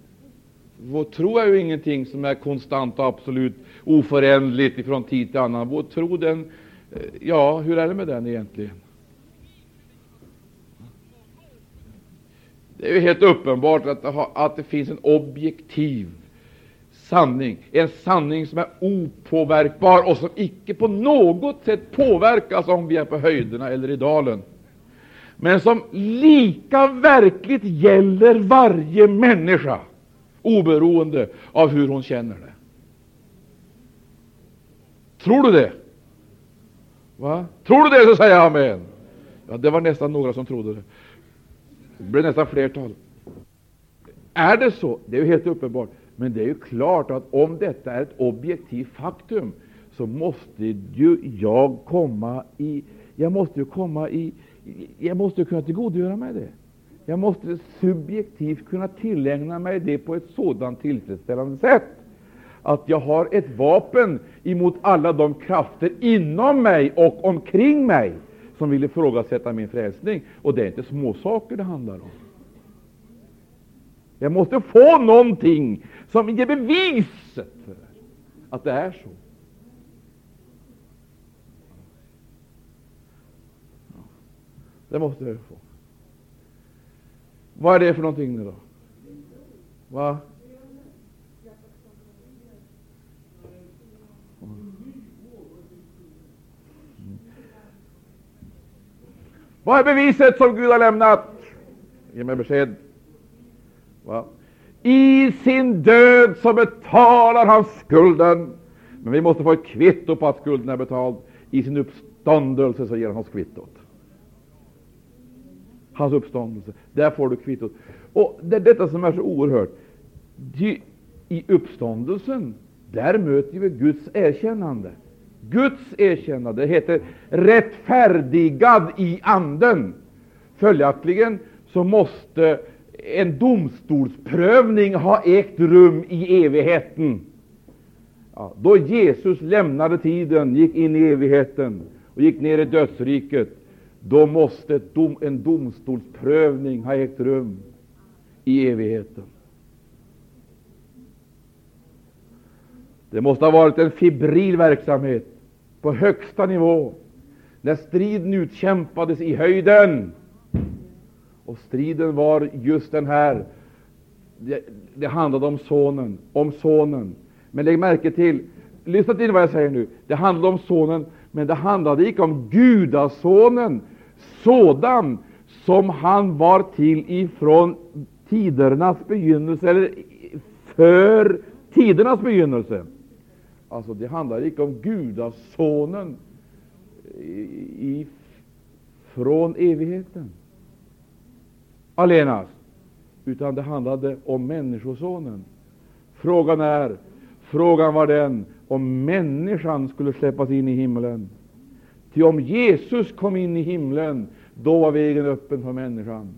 Vår tro är ju ingenting som är konstant och absolut oföränderligt från tid till annan. Vår tro, den, eh, ja, hur är det med den egentligen? Det är ju helt uppenbart att det, har, att det finns en objektiv sanning, en sanning som är opåverkbar och som icke på något sätt påverkas om vi är på höjderna eller i dalen, men som lika verkligt gäller varje människa oberoende av hur hon känner det. Tror du det? Va? Tror du det, så säger jag amen. Ja, det var nästan några som trodde det. Det blev nästan flertal. Är det så? Det är ju helt uppenbart. Men det är ju klart att om detta är ett objektivt faktum, så måste ju jag komma i jag måste ju komma i jag måste kunna tillgodogöra mig det. Jag måste subjektivt kunna tillägna mig det på ett sådant tillfredsställande sätt att jag har ett vapen emot alla de krafter inom mig och omkring mig som vill ifrågasätta min frälsning. Och det är inte småsaker det handlar om. Jag måste få någonting som ger beviset för att det är så. Det måste jag få. Vad är det för någonting nu då? Va? Vad är beviset som Gud har lämnat? Ge mig besked. Va? I sin död så betalar han skulden. Men vi måste få ett kvitto på att skulden är betald. I sin uppståndelse så ger han oss kvittot hans uppståndelse. Där får du kvittot. Och det är detta som är så oerhört. I uppståndelsen, där möter vi Guds erkännande. Guds erkännande heter rättfärdigad i Anden. Följaktligen så måste en domstolsprövning ha ägt rum i evigheten. Ja, då Jesus lämnade tiden, gick in i evigheten och gick ner i dödsriket, då måste dom, en domstolsprövning ha ägt rum i evigheten. Det måste ha varit en fibril verksamhet på högsta nivå, när striden utkämpades i höjden. Och striden var just den här. Det, det handlade om sonen, om sonen. Men lägg märke till, lyssna till vad jag säger nu. Det handlade om sonen, men det handlade icke om gudasonen sådan som han var till ifrån tidernas begynnelse, eller för tidernas begynnelse. Alltså, det handlar icke om gudasonen i, från evigheten allenast, utan det handlade om Människosonen. Frågan är, frågan var den om människan skulle släppas in i himlen. Ty om Jesus kom in i himlen, då var vägen öppen för människan.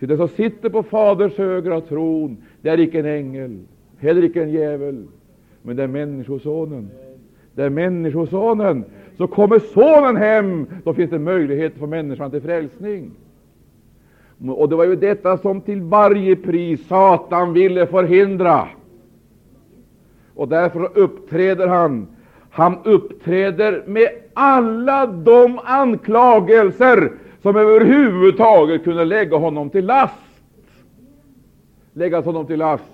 Ty den som sitter på Faders högra tron, det är icke en ängel, heller icke en djävul, men det är Människosonen. Det är Människosonen. Så kommer Sonen hem, då finns det möjlighet för människan till frälsning. Och det var ju detta som till varje pris Satan ville förhindra. Och därför uppträder han. Han uppträder med alla de anklagelser som överhuvudtaget kunde lägga honom till last. Läggas honom till last.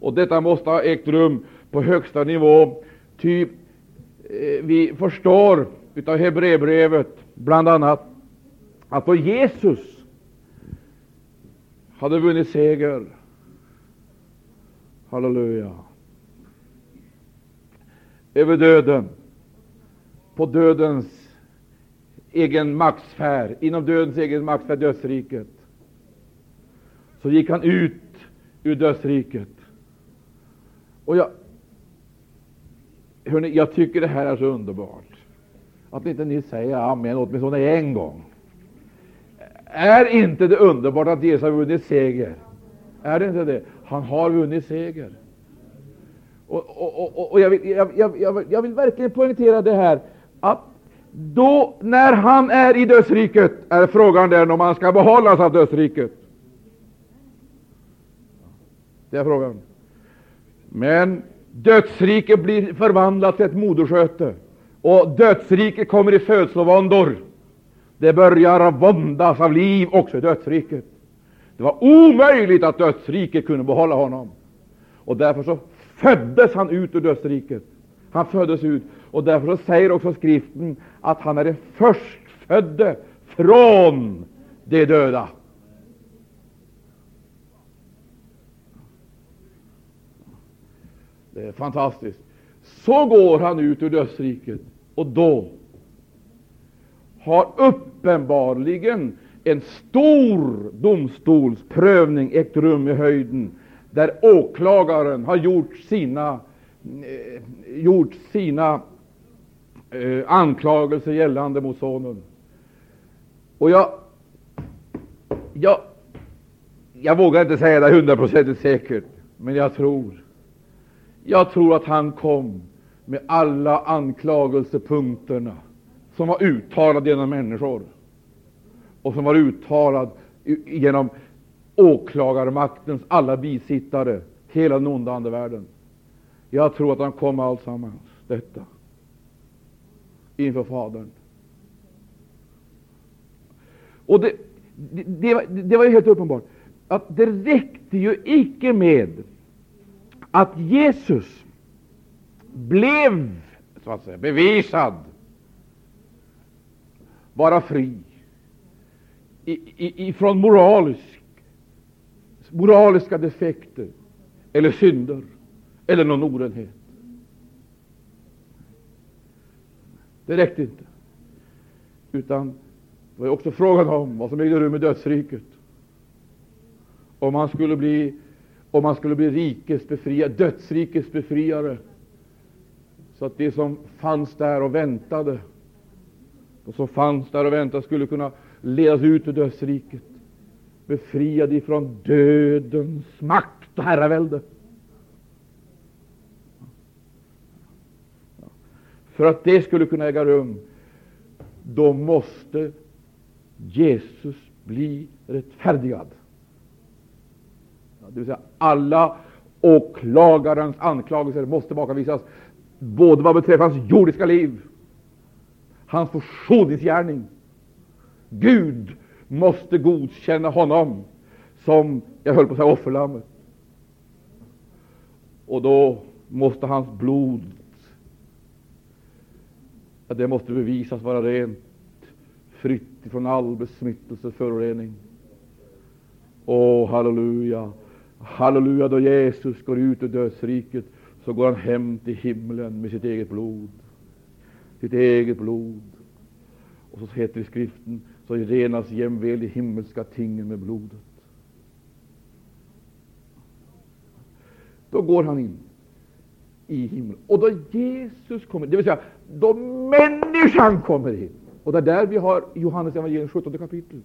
Och detta måste ha ägt rum på högsta nivå. Ty vi förstår av Hebreerbrevet bland annat att då Jesus hade vunnit seger, halleluja, över döden, på dödens egen maktsfär, inom dödens egen maktsfär, dödsriket, så gick han ut ur dödsriket. Och jag, hörni, jag tycker det här är så underbart, att inte ni säger amen åtminstone en gång. Är inte det underbart att Jesus har vunnit seger? Är det inte det? Han har vunnit seger. Och, och, och, och jag, vill, jag, jag, jag, vill verkligen poängtera det här, att då, när han är i dödsriket, är frågan den om han ska behållas av dödsriket. Det är frågan. Men dödsriket blir förvandlat till ett modersköte, och dödsriket kommer i födslovåndor. Det börjar våndas av liv också i dödsriket. Det var omöjligt att dödsriket kunde behålla honom. Och därför så föddes han ut ur dödsriket. Han föddes ut, och därför så säger också skriften att han är den förstfödde från de döda. Det är fantastiskt. Så går han ut ur dödsriket, och då har uppenbarligen en stor domstolsprövning ägt rum i höjden, där åklagaren har gjort sina, eh, gjort sina eh, anklagelser gällande mot sonen. Och jag, jag, jag vågar inte säga det hundraprocentigt säkert, men jag tror, jag tror att han kom med alla anklagelsepunkterna som var uttalade genom människor och som var uttalad genom åklagarmaktens alla bisittare, hela den onda andevärlden. Jag tror att han kom med alltsammans detta inför Fadern. Och det, det, det, var, det var ju helt uppenbart att det räckte ju icke med att Jesus blev så att säga, bevisad vara fri ifrån moralisk, moraliska defekter eller synder eller någon orenhet. Det räckte inte. Utan det var också frågan om vad som ägde rum i dödsriket. Om han skulle bli, om han skulle bli rikes befriare, dödsrikes befriare, så att det som fanns där och väntade och som fanns där och väntade skulle kunna ledas ut ur dödsriket, befriade ifrån dödens makt och herravälde. För att det skulle kunna äga rum, då måste Jesus bli rättfärdigad. Det vill säga, alla åklagarens anklagelser måste bakavisas, både vad beträffar hans jordiska liv hans försoningsgärning. Gud måste godkänna honom som, jag höll på att säga, offerlammet. Och då måste hans blod, ja, det måste bevisas vara rent, fritt från all besmittelse och förorening. Åh, halleluja! Halleluja, då Jesus går ut ur dödsriket så går han hem till himlen med sitt eget blod. Sitt eget blod. Och så heter det i skriften, så renas jämväl de himmelska tingen med blodet. Då går han in i himlen. Och då Jesus kommer, det vill säga då människan kommer in. Och det är där vi har Johannes evangelium 17 kapitel,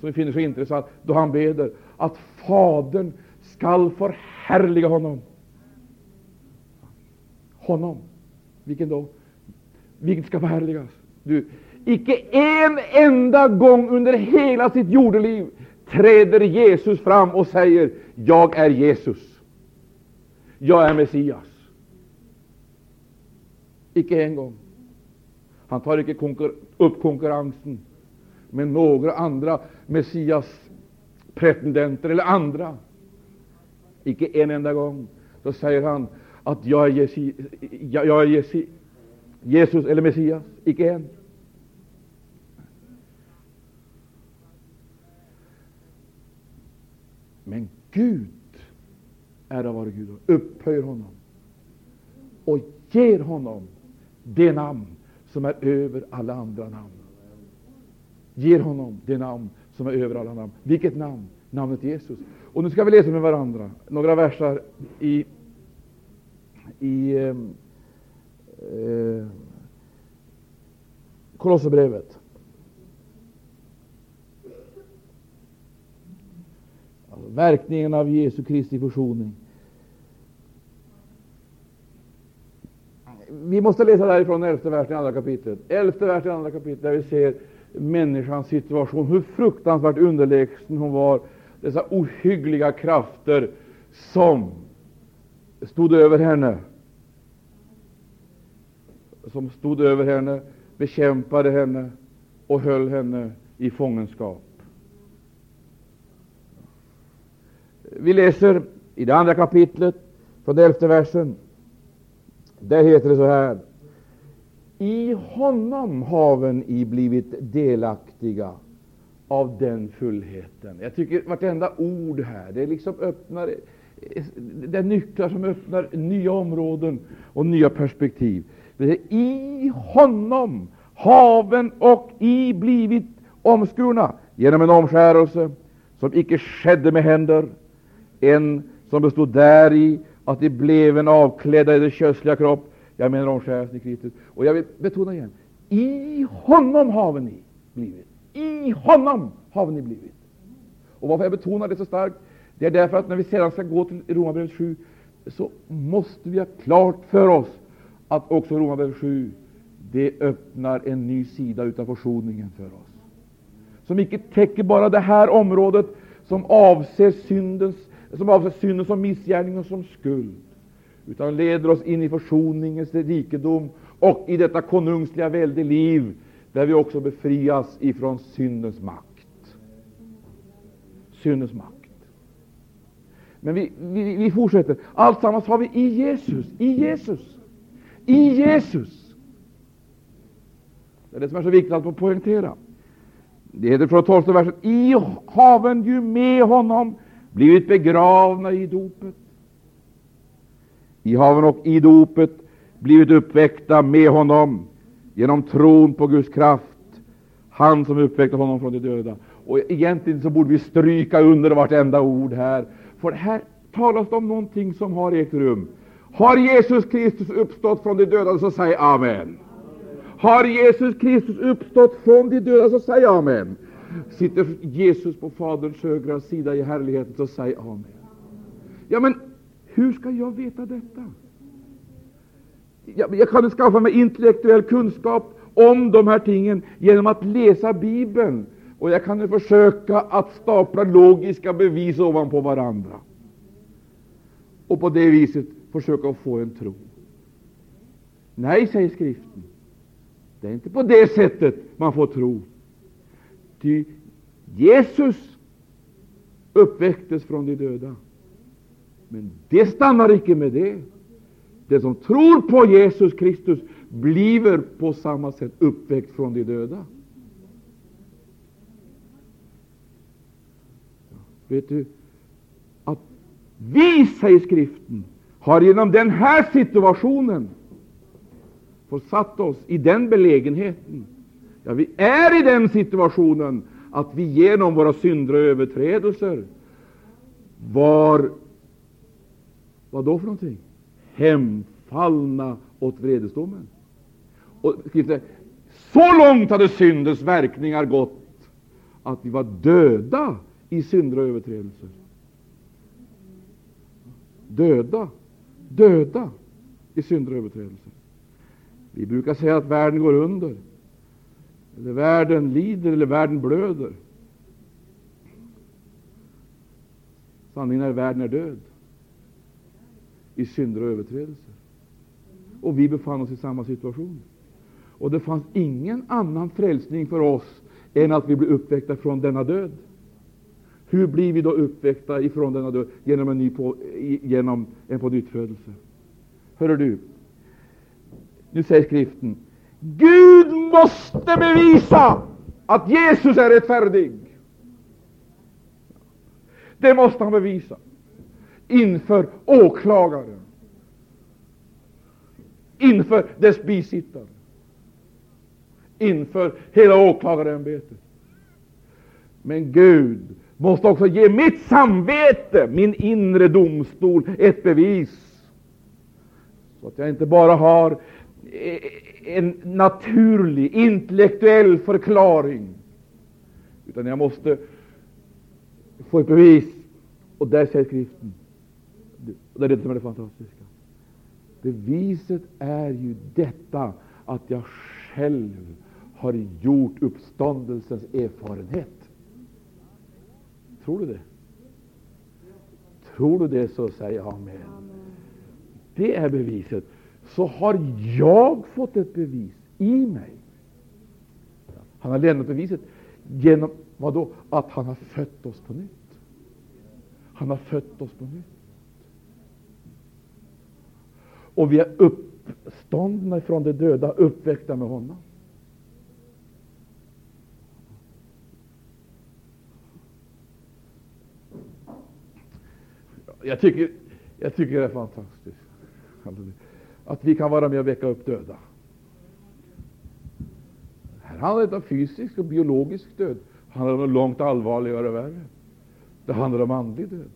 som vi finner så intressant, då han beder att Fadern skall förhärliga honom. Honom. Vilken då? Vilken ska förhärligas? Du, icke en enda gång under hela sitt jordeliv träder Jesus fram och säger Jag är Jesus. Jag är Messias. Icke en gång. Han tar icke konkur upp konkurrensen med några andra Messias pretendenter eller andra. Icke en enda gång. Så säger han att jag är, Jesi, jag, är Jesi, Jesus eller Messias. Icke en. Men Gud, ära vare Gud, upphöjer honom och ger honom det namn som är över alla andra namn. Ger honom det namn som är över alla namn. Vilket namn? Namnet Jesus. Och nu ska vi läsa med varandra några versar i, i eh, eh, Kolosserbrevet. Verkningen av Jesu Kristi försoning. Vi måste läsa därifrån elfte versen i andra kapitlet. Elfte versen i andra kapitlet, där vi ser människans situation, hur fruktansvärt underlägsen hon var, dessa ohyggliga krafter som stod över henne, som stod över henne, bekämpade henne och höll henne i fångenskap. Vi läser i det andra kapitlet, från elfte versen. Där heter det så här. I honom haven i blivit delaktiga av den fullheten. Jag tycker vartenda ord här, det liksom öppnar det är nycklar som öppnar nya områden och nya perspektiv. I honom haven och i blivit omskurna genom en omskärelse som icke skedde med händer, en som bestod däri att de blev en avklädda i det kösliga kropp. Jag menar omskärelsen i Kristus. Och jag vill betona igen, i honom har ni blivit. I honom har ni blivit. Och varför jag betonar det så starkt, det är därför att när vi sedan ska gå till Romarbrevet 7, så måste vi ha klart för oss att också Romarbrevet 7, det öppnar en ny sida utav försoningen för oss. Som icke täcker bara det här området som avser syndens, som avser synden som missgärning och som skuld, utan leder oss in i försoningens rikedom och i detta konungsliga välde liv, där vi också befrias ifrån syndens makt. Syndens makt. Men vi, vi, vi fortsätter. Alltsammans har vi i Jesus. I Jesus. I Jesus. Det är det som är så viktigt att poängtera. Det heter från tolfte versen. I haven ju med honom blivit begravna i dopet. I haven och i dopet blivit uppväckta med honom genom tron på Guds kraft, han som uppväckte honom från de döda. Och Egentligen så borde vi stryka under vartenda ord här, för här talas det om någonting som har ägt rum. Har Jesus Kristus uppstått från de döda, så säg amen. Har Jesus Kristus uppstått från de döda, så säg amen. Sitter Jesus på Faderns högra sida i härligheten, så säg amen. Ja, men hur ska jag veta detta? Jag, jag kan skaffa mig intellektuell kunskap om de här tingen genom att läsa Bibeln, och jag kan försöka att stapla logiska bevis ovanpå varandra och på det viset försöka få en tro. Nej, säger skriften. Det är inte på det sättet man får tro. Ty Jesus uppväcktes från de döda. Men det stannar icke med det. Den som tror på Jesus Kristus bliver på samma sätt uppväckt från de döda. Vet du att vi, säger skriften, har genom den här situationen försatt oss i den belägenheten. Ja, vi är i den situationen att vi genom våra synder och överträdelser var, vad då för någonting? Hemfallna åt vredesdomen. Och så långt hade syndens verkningar gått att vi var döda i synder och överträdelser. Döda, döda i synder och överträdelser. Vi brukar säga att världen går under, eller världen lider, eller världen blöder. Sanningen är att världen är död i synder och överträdelser. Och vi befann oss i samma situation. Och det fanns ingen annan frälsning för oss än att vi blev uppväckta från denna död. Hur blir vi då uppväckta ifrån denna död? Genom en, ny på, genom en pånyttfödelse. Hör du, nu säger skriften Gud måste bevisa att Jesus är rättfärdig. Det måste han bevisa inför åklagaren, inför dess bisittare, inför hela åklagarämbetet. Men Gud måste också ge mitt samvete, min inre domstol, ett bevis. Så att jag inte bara har eh, en naturlig, intellektuell förklaring, utan jag måste få ett bevis. Och där säger skriften, och det är det som är det fantastiska. Beviset är ju detta att jag själv har gjort uppståndelsens erfarenhet. Tror du det? Tror du det, så säg amen. Det är beviset. Så har jag fått ett bevis i mig. Han har lämnat beviset genom vad då? Att han har fött oss på nytt. Han har fött oss på nytt. Och vi är uppståndna från de döda, uppväckta med honom. Jag tycker, jag tycker det är fantastiskt att vi kan vara med och väcka upp döda. Här handlar det om fysisk och biologisk död. Det handlar om något långt allvarligare och värre. Det handlar om andlig död.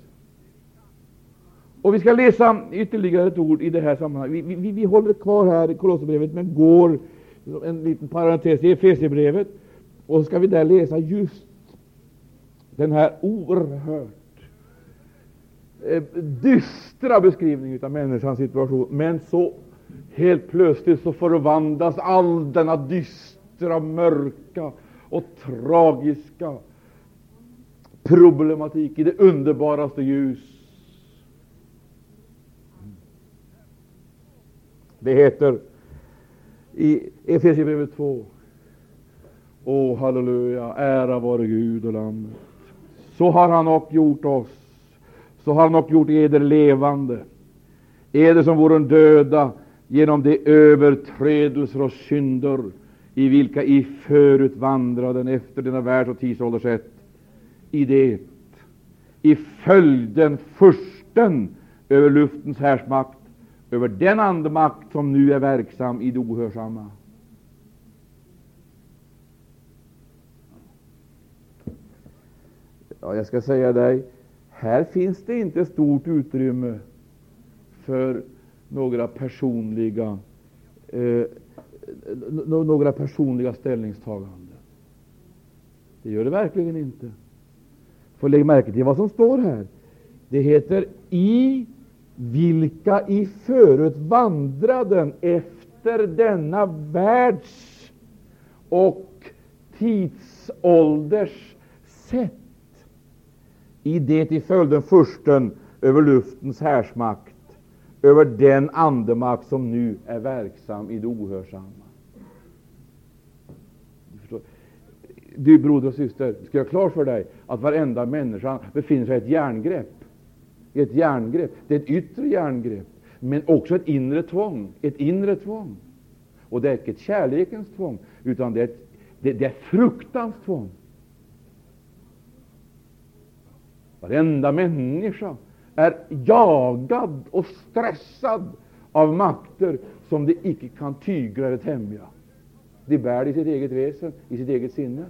Och Vi ska läsa ytterligare ett ord i det här sammanhanget. Vi, vi, vi håller kvar här i Kolosserbrevet, men går en liten parentes i Efesierbrevet. Och så ska vi där läsa just den här oerhört Eh, dystra beskrivning av människans situation. Men så helt plötsligt så förvandlas all denna dystra, mörka och tragiska problematik i det underbaraste ljus. Det heter i Efesierbrevet 2. Åh, halleluja, ära vare Gud och Lammet. Så har han och gjort oss så har han också gjort eder levande, eder som vore döda genom de överträdelser och synder i vilka i förut vandraden efter denna världs och tidsålders sätt, i det, i följden fursten över luftens härsmakt, över den andemakt som nu är verksam i det ohörsamma. Ja, jag ska säga dig, här finns det inte stort utrymme för några personliga, eh, några personliga ställningstaganden. Det gör det verkligen inte. Får lägga märke till vad som står här. Det heter i vilka i förut vandraden efter denna världs och tidsålders sätt i det i följden fursten över luftens härsmakt, över den andemakt som nu är verksam i det ohörsamma. du broder och syster, ska jag klart för dig att varenda människa befinner sig i ett järngrepp. Ett järngrepp. Det är ett yttre järngrepp, men också ett inre tvång. Ett inre tvång. Och det är inte ett kärlekens tvång, utan det är, ett, det, det är fruktans tvång. Varenda människa är jagad och stressad av makter som de icke kan tygla eller tämja. De bär det i sitt eget väsen, i sitt eget sinne.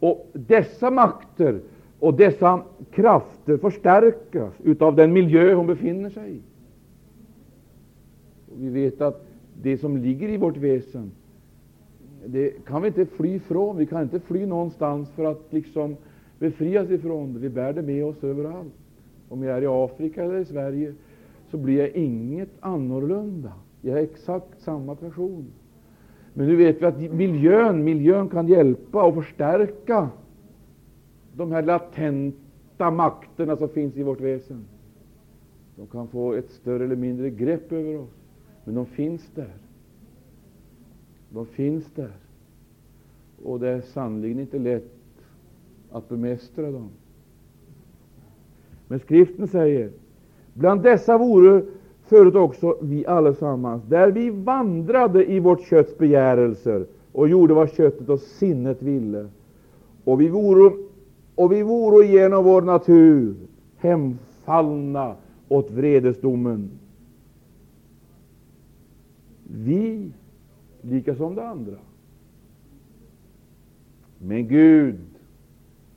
Och dessa makter och dessa krafter förstärkas av den miljö hon befinner sig i. Och vi vet att det som ligger i vårt väsen, det kan vi inte fly ifrån. Vi kan inte fly någonstans för att liksom befrias ifrån det. Vi bär det med oss överallt. Om jag är i Afrika eller i Sverige så blir jag inget annorlunda. Jag är exakt samma person. Men nu vet vi att miljön, miljön kan hjälpa och förstärka de här latenta makterna som finns i vårt väsen. De kan få ett större eller mindre grepp över oss, men de finns där. De finns där. Och det är sannerligen inte lätt att bemästra dem. Men skriften säger, bland dessa vore förut också vi allesammans, där vi vandrade i vårt kötts begärelser och gjorde vad köttet och sinnet ville. Och vi vore, och vi vore genom vår natur hemfallna åt vredesdomen. Vi, lika som de andra. Men Gud,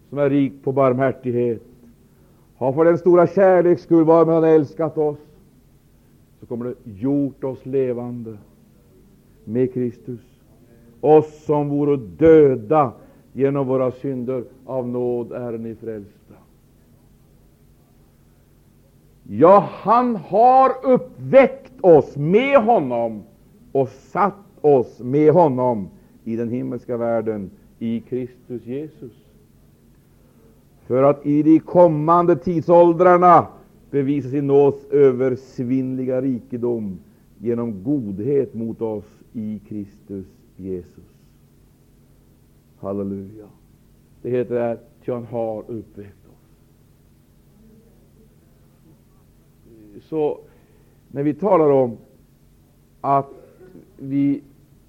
som är rik på barmhärtighet, har för den stora kärleks skull, varmed han älskat oss, så kommer det gjort oss levande med Kristus. Oss som vore döda genom våra synder, av nåd är ni frälsta. Ja, han har uppväckt oss med honom och satt oss med honom i den himmelska världen i Kristus Jesus. För att i de kommande tidsåldrarna bevisa sin nåds översvinnliga rikedom genom godhet mot oss i Kristus Jesus. Halleluja. Det heter där, ty han har uppväckt oss. Så när vi talar om att vi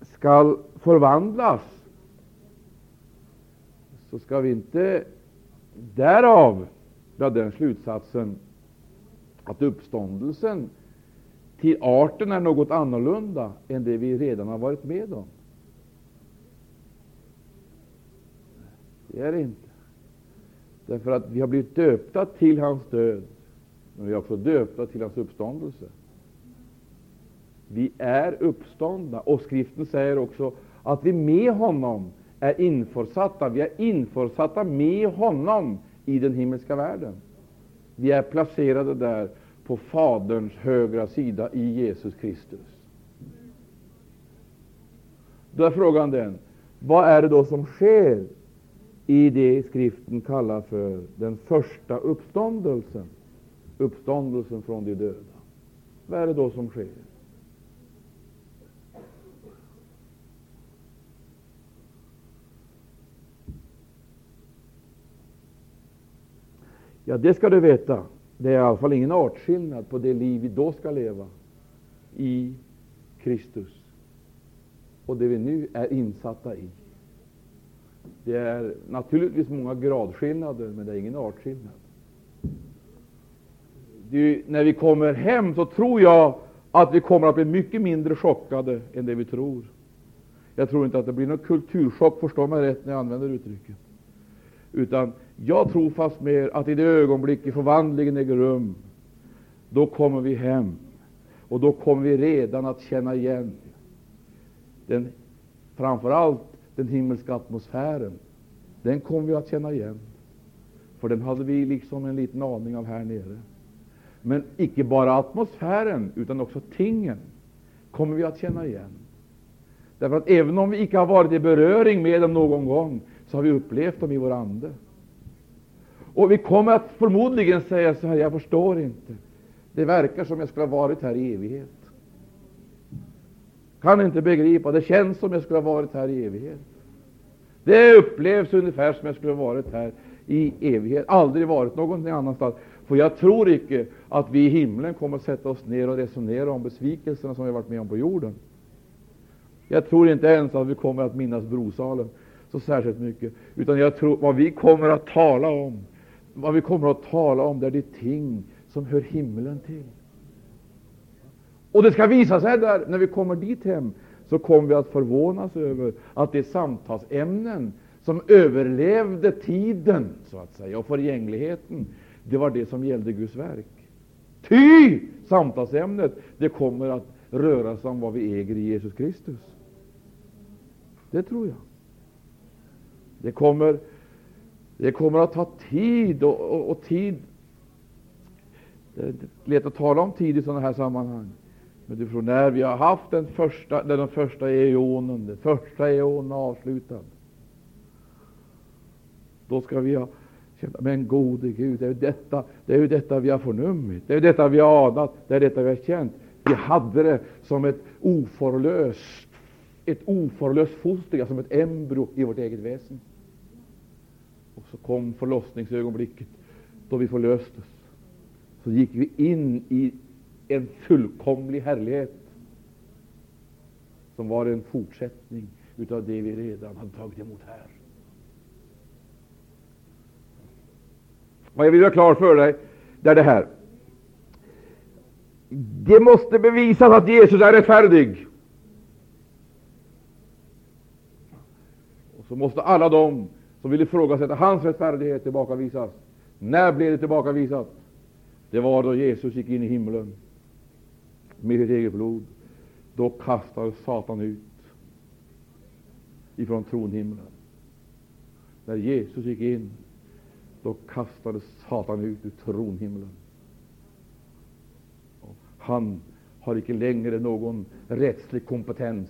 skall förvandlas, så ska vi inte därav drar den slutsatsen att uppståndelsen till arten är något annorlunda än det vi redan har varit med om. Det är det inte. Därför att vi har blivit döpta till hans död, men vi är också döpta till hans uppståndelse. Vi är uppståndna, och skriften säger också att vi med honom är införsatta. Vi är införsatta med honom i den himmelska världen. Vi är placerade där på Faderns högra sida i Jesus Kristus. Då är frågan den, vad är det då som sker i det skriften kallar för den första uppståndelsen? Uppståndelsen från de döda. Vad är det då som sker? Ja, det ska du veta. Det är i alla fall ingen artskillnad på det liv vi då ska leva i Kristus och det vi nu är insatta i. Det är naturligtvis många gradskillnader, men det är ingen artskillnad. Det, när vi kommer hem så tror jag att vi kommer att bli mycket mindre chockade än det vi tror. Jag tror inte att det blir någon kulturchock, förstå mig rätt när jag använder uttrycket. Utan jag tror fast mer att i det ögonblick förvandlingen äger rum, då kommer vi hem. Och då kommer vi redan att känna igen den, framför allt den himmelska atmosfären. Den kommer vi att känna igen. För den hade vi liksom en liten aning av här nere. Men icke bara atmosfären, utan också tingen kommer vi att känna igen. Därför att även om vi icke har varit i beröring med dem någon gång, så har vi upplevt dem i vår ande. Och vi kommer att förmodligen säga så här, jag förstår inte. Det verkar som jag skulle ha varit här i evighet. Kan inte begripa, det känns som jag skulle ha varit här i evighet. Det upplevs ungefär som jag skulle ha varit här i evighet, aldrig varit någon annanstans. För jag tror icke att vi i himlen kommer att sätta oss ner och resonera om besvikelserna som vi varit med om på jorden. Jag tror inte ens att vi kommer att minnas Brosalen så särskilt mycket, utan jag tror vad vi kommer att tala om, vad vi kommer att tala om, det är de ting som hör himlen till. Och det ska visa sig där, när vi kommer dit hem, så kommer vi att förvånas över att de samtalsämnen som överlevde tiden, så att säga, och förgängligheten, det var det som gällde Guds verk. Ty samtalsämnet, det kommer att röra sig om vad vi äger i Jesus Kristus. Det tror jag. Det kommer, det kommer att ta tid, och, och, och tid det är lätt att tala om tid i sådana här sammanhang. Men du förstår, när vi har haft den första, den första eonen, den första eonen avslutad, då ska vi ha känt, men gode Gud, det är, ju detta, det är ju detta vi har förnummit, det är ju detta vi har anat, det är detta vi har känt. Vi hade det som ett oförlöst, ett oförlöst foster, som ett embryo i vårt eget väsen. Och så kom förlossningsögonblicket då vi förlöstes. Så gick vi in i en fullkomlig härlighet som var en fortsättning utav det vi redan hade tagit emot här. Vad jag vill göra klart för dig, det är det här. Det måste bevisas att Jesus är rättfärdig. Och så måste alla de som vill ifrågasätta hans rättfärdighet tillbakavisas. När blev det tillbakavisat? Det var då Jesus gick in i himlen med sitt eget blod. Då kastades Satan ut ifrån tronhimlen. När Jesus gick in, då kastades Satan ut ur tronhimlen. Han har icke längre någon rättslig kompetens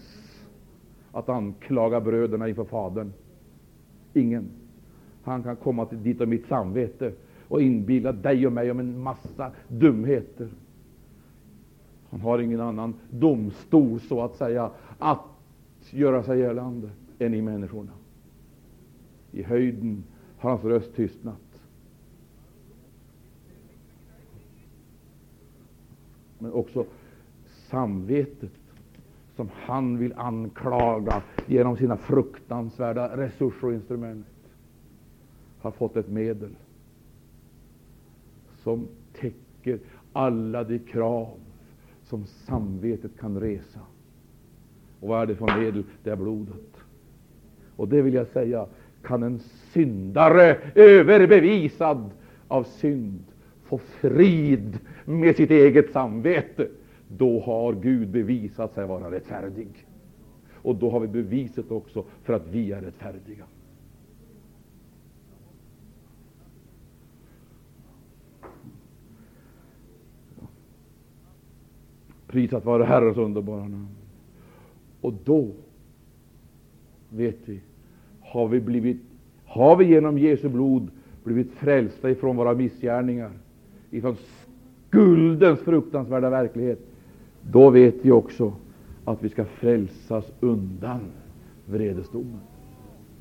att anklaga bröderna inför Fadern. Ingen. Han kan komma till ditt och mitt samvete och inbilla dig och mig om en massa dumheter. Han har ingen annan domstol, så att säga, att göra sig gällande än i människorna. I höjden har hans röst tystnat. Men också samvetet som han vill anklaga genom sina fruktansvärda resurser och instrument har fått ett medel som täcker alla de krav som samvetet kan resa. Och vad är det för medel? Det är blodet. Och det vill jag säga, kan en syndare överbevisad av synd få frid med sitt eget samvete, då har Gud bevisat sig vara rättfärdig. Och då har vi beviset också för att vi är rättfärdiga. Prisat vare Herrens underbara namn. Och då vet vi, har vi, blivit, har vi genom Jesu blod blivit frälsta ifrån våra missgärningar, ifrån skuldens fruktansvärda verklighet, då vet vi också att vi ska frälsas undan vredesdomen.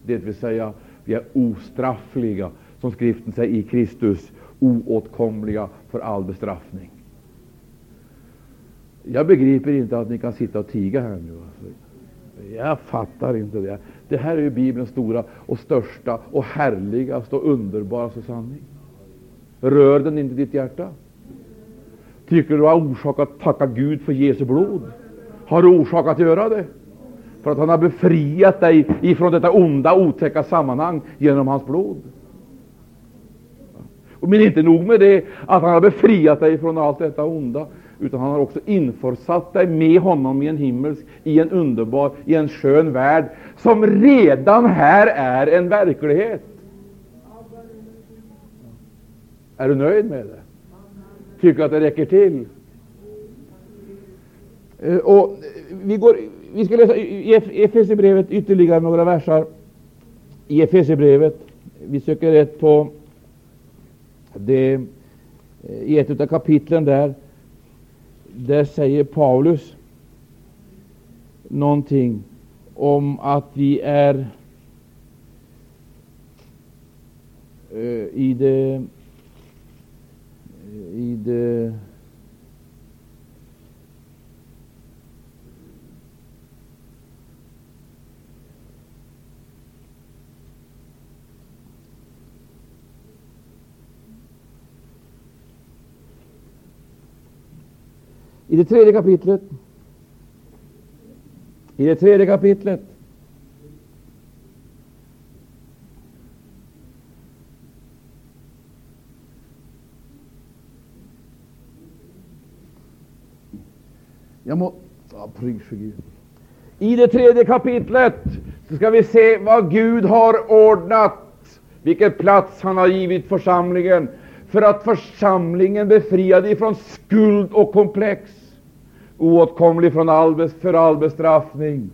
Det vill säga, vi är ostraffliga, som skriften säger, i Kristus, oåtkomliga för all bestraffning. Jag begriper inte att ni kan sitta och tiga här nu. Alltså. Jag fattar inte det. Det här är ju Bibelns stora och största och härligaste och underbaraste sanning. Rör den inte ditt hjärta? Tycker du har orsak att tacka Gud för Jesu blod? Har du orsak att göra det? För att han har befriat dig ifrån detta onda, otäcka sammanhang genom hans blod. Men inte nog med det, att han har befriat dig från allt detta onda, utan han har också införsatt dig med honom i en himmelsk, i en underbar, i en skön värld, som redan här är en verklighet. Är du nöjd med det? Tycker att det räcker till? Eh, och vi, går, vi ska läsa e- e- i Efesierbrevet ytterligare några versar. I Efesierbrevet. Vi söker rätt på det, eh, i ett av kapitlen där där säger Paulus någonting om att vi är eh, i det i det I det tredje kapitlet. I det tredje kapitlet. Jag må ja. I det tredje kapitlet så ska vi se vad Gud har ordnat, vilken plats han har givit församlingen, för att församlingen befriade ifrån skuld och komplex, oåtkomlig från all, för all bestraffning,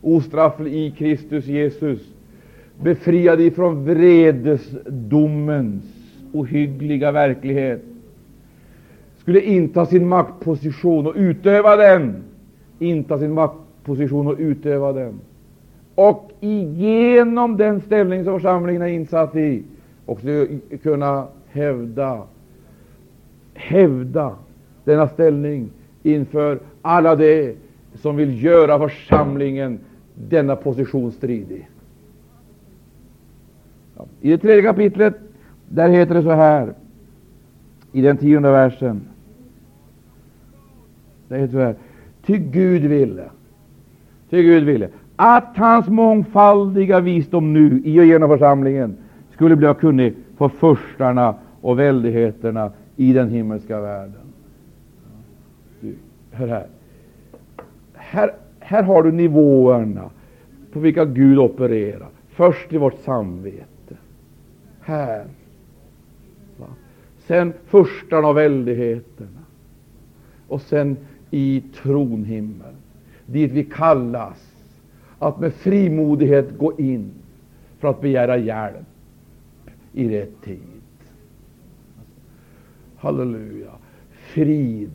ostrafflig i Kristus Jesus, befriad ifrån vredesdomens ohyggliga verklighet, skulle inta sin maktposition och utöva den. Inta sin maktposition och utöva den. Och genom den ställning som församlingen är insatt i också kunna hävda, hävda denna ställning inför alla de som vill göra församlingen denna position stridig. I det tredje kapitlet där heter det så här, i den tionde versen säger så här. Ty Gud ville, ty Gud ville att hans mångfaldiga visdom nu i och genom församlingen skulle bli kunnig för förstarna och väldigheterna i den himmelska världen. Du, hör här. här. Här har du nivåerna på vilka Gud opererar. Först i vårt samvete. Här. Va? Sen förstarna och väldigheterna. Och sen i tronhimmel, dit vi kallas att med frimodighet gå in för att begära hjälp i rätt tid. Halleluja. Frid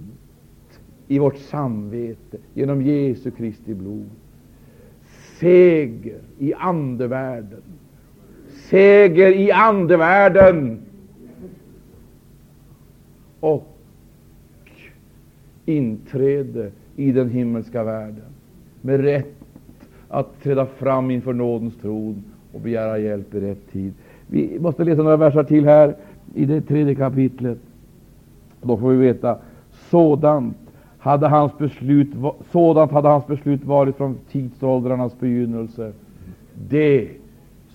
i vårt samvete genom Jesu Kristi blod. Seger i andevärlden. Seger i andevärlden. Och inträde i den himmelska världen med rätt att träda fram inför nådens tron och begära hjälp i rätt tid. Vi måste läsa några verser till här i det tredje kapitlet. Då får vi veta sådant hade hans beslut, sådant hade hans beslut varit från tidsåldrarnas begynnelse. Det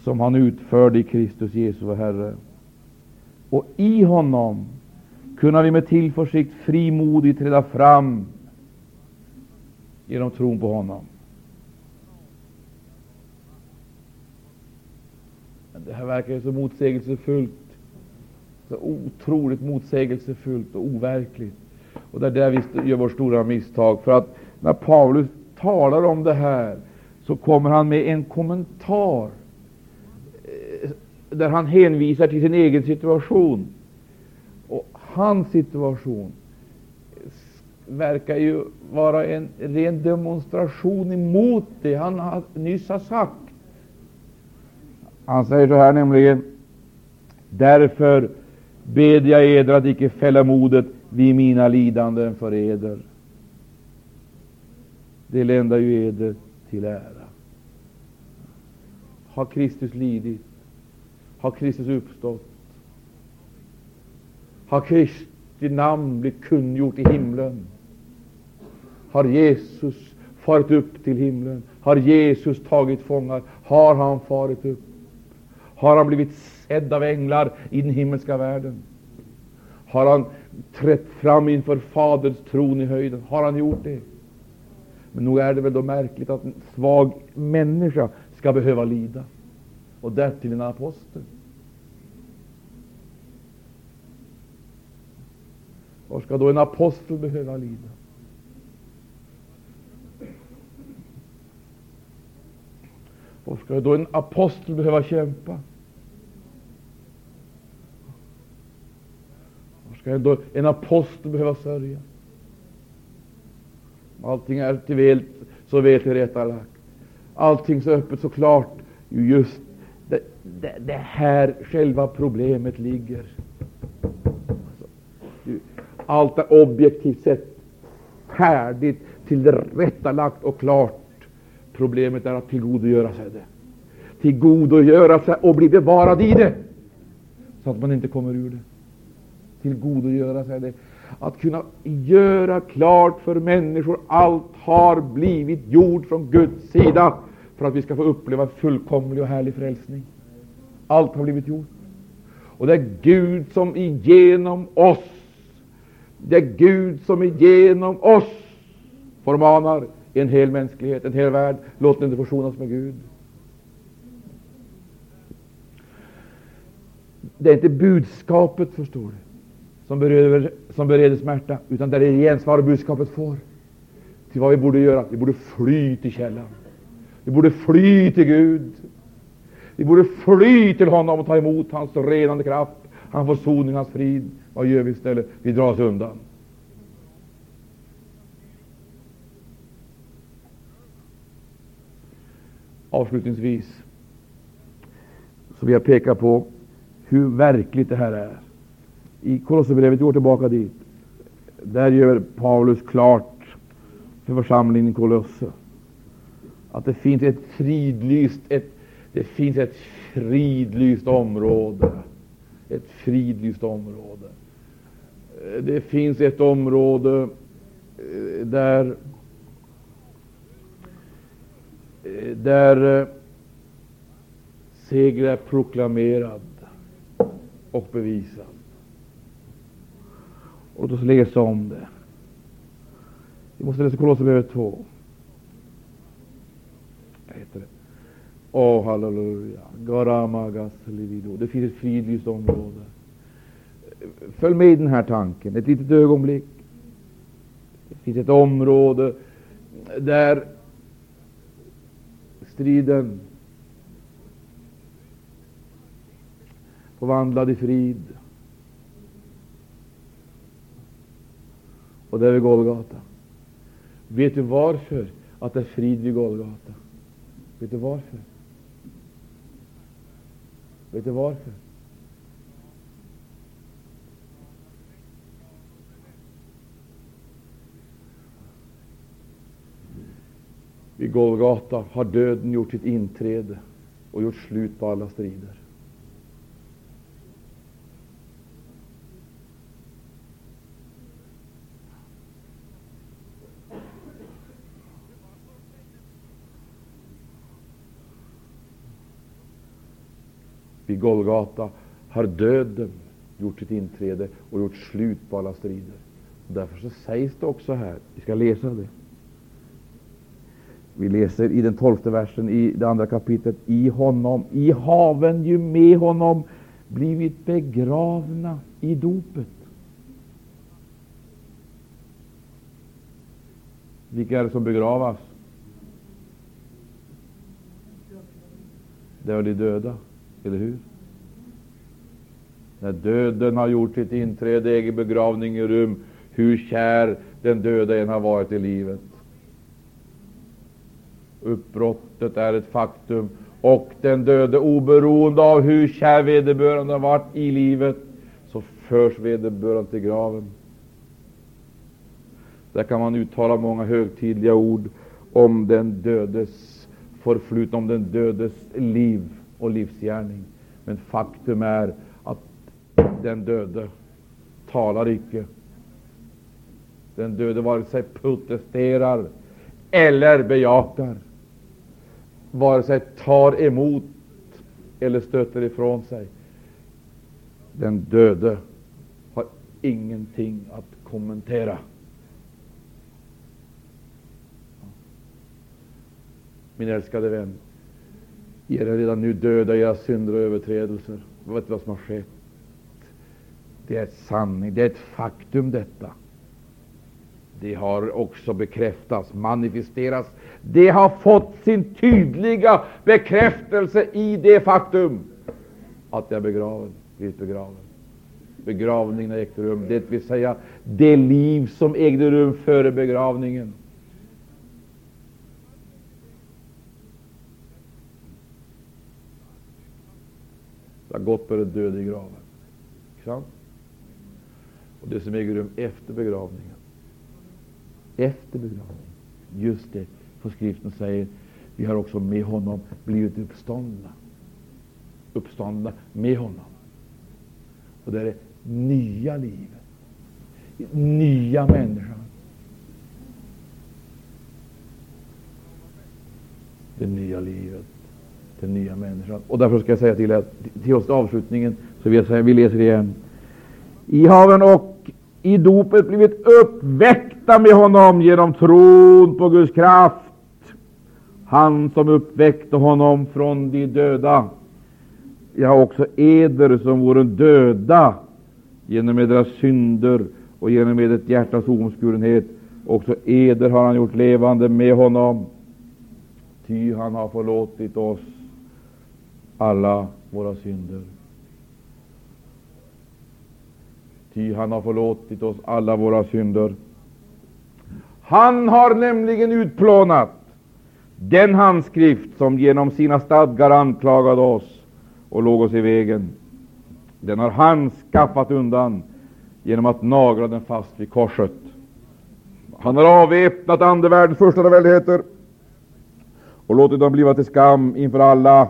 som han utförde i Kristus Jesus vår Herre. Och i honom kunna vi med tillförsikt frimodigt träda fram genom tron på honom. Men Det här verkar så motsägelsefullt, så otroligt motsägelsefullt och overkligt. Och det är där vi gör vårt stora misstag. För att när Paulus talar om det här så kommer han med en kommentar eh, där han hänvisar till sin egen situation. Hans situation verkar ju vara en ren demonstration emot det han nyss har sagt. Han säger så här nämligen. Därför bed jag eder att icke fälla modet vid mina lidanden för eder. Det ländar ju eder till ära. Har Kristus lidit? Har Kristus uppstått? Har Kristi namn blivit kungjort i himlen? Har Jesus farit upp till himlen? Har Jesus tagit fångar? Har han farit upp? Har han blivit sedd av änglar i den himmelska världen? Har han trätt fram inför Faderns tron i höjden? Har han gjort det? Men nog är det väl då märkligt att en svag människa ska behöva lida, och därtill en apostel. Var ska då en apostel behöva lida? Var ska då en apostel behöva kämpa? Var ska då en apostel behöva sörja? Allting är till väl, så väl tillrättalagt. Allting så öppet, så klart. Just Det, det, det här själva problemet ligger. Allt är objektivt sett färdigt, tillrättalagt och klart. Problemet är att tillgodogöra sig det. Tillgodogöra sig och bli bevarad i det, så att man inte kommer ur det. Tillgodogöra sig det. Att kunna göra klart för människor allt har blivit gjort från Guds sida för att vi ska få uppleva fullkomlig och härlig frälsning. Allt har blivit gjort. Och det är Gud som igenom oss, det är Gud som genom oss förmanar en hel mänsklighet, en hel värld. Låt den inte försonas med Gud. Det är inte budskapet, förstår du, som bereder, som bereder smärta, utan det är det gensvar budskapet får. Till vad vi borde göra? Vi borde fly till källan. Vi borde fly till Gud. Vi borde fly till honom och ta emot hans renande kraft, hans försoning, hans frid. Vad gör vi istället? Vi drar oss undan. Avslutningsvis så vill jag peka på hur verkligt det här är. I Kolosserbrevet, vi går tillbaka dit, där gör Paulus klart för församlingen i Kolosse att det finns ett fridlyst, ett, det finns ett fridlyst område. Ett fridlyst område. Det finns ett område eh, där eh, där eh, seger är proklamerad och bevisad. Och låt oss läsa om det. Vi måste läsa Kolosserbrevet 2. Heter det. Åh, oh, halleluja. Garamagas livido. Det finns ett fridlyst område. Följ med i den här tanken ett litet ögonblick. Det finns ett område där striden förvandlad i frid. Och det är vid Golgata. Vet du varför att det är frid vid Golgata? Vet du varför? Vet du varför? Vid Golgata har döden gjort sitt inträde och gjort slut på alla strider. vid Golgata har döden gjort sitt inträde och gjort slut på alla strider. Därför så sägs det också här, vi ska läsa det. Vi läser i den tolfte versen i det andra kapitlet. I honom, i haven ju med honom blivit begravna i dopet. Vilka är det som begravas? Det är de döda. Eller hur? När döden har gjort sitt inträde, äger begravning i rum, hur kär den döda än har varit i livet. Uppbrottet är ett faktum, och den döde, oberoende av hur kär vederbörande har varit i livet, så förs vederbörande till graven. Där kan man uttala många högtidliga ord om den dödes förflutna, om den dödes liv och livsgärning. Men faktum är att den döde talar icke. Den döde vare sig protesterar eller bejakar, vare sig tar emot eller stöter ifrån sig. Den döde har ingenting att kommentera. Min älskade vän, er är redan nu döda i era synder och överträdelser. Vet du vad som har skett? Det är sanning, det är ett faktum detta. Det har också bekräftats, manifesterats. Det har fått sin tydliga bekräftelse i det faktum att jag är begraven, blivit begraven. Begravningen har ägt rum, det vill säga det liv som ägde rum före begravningen Det har gått på den döde i graven. Och det som äger rum efter begravningen. Efter begravningen. Just det, för skriften säger vi har också med honom blivit uppståndna. Uppståndna med honom. Och det är det nya livet. Nya människan. Det nya livet. Den nya människan. Och därför ska jag säga till er, till oss avslutningen, så vill jag säga, vi läser igen. I haven och i dopet blivit uppväckt uppväckta med honom genom tron på Guds kraft. Han som uppväckte honom från de döda. Ja, också eder som vore döda genom edra synder och genom edert hjärtas omskurenhet. Också eder har han gjort levande med honom, ty han har förlåtit oss alla våra synder. Ty han har förlåtit oss alla våra synder. Han har nämligen utplånat den handskrift som genom sina stadgar anklagade oss och låg oss i vägen. Den har han skaffat undan genom att nagla den fast vid korset. Han har avväpnat andevärldens första väldigheter och låtit dem bliva till skam inför alla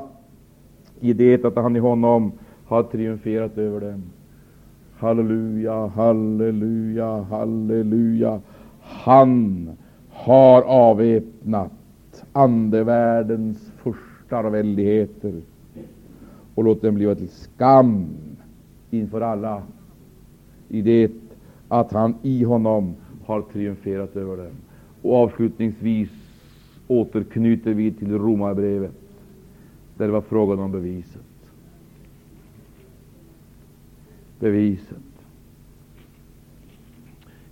i det att han i honom har triumferat över dem. Halleluja, halleluja, halleluja. Han har avväpnat andevärldens furstar och väldigheter och låtit dem bliva till skam inför alla i det att han i honom har triumferat över dem. Och avslutningsvis återknyter vi till Romarbrevet, där det var frågan om beviset. Beviset.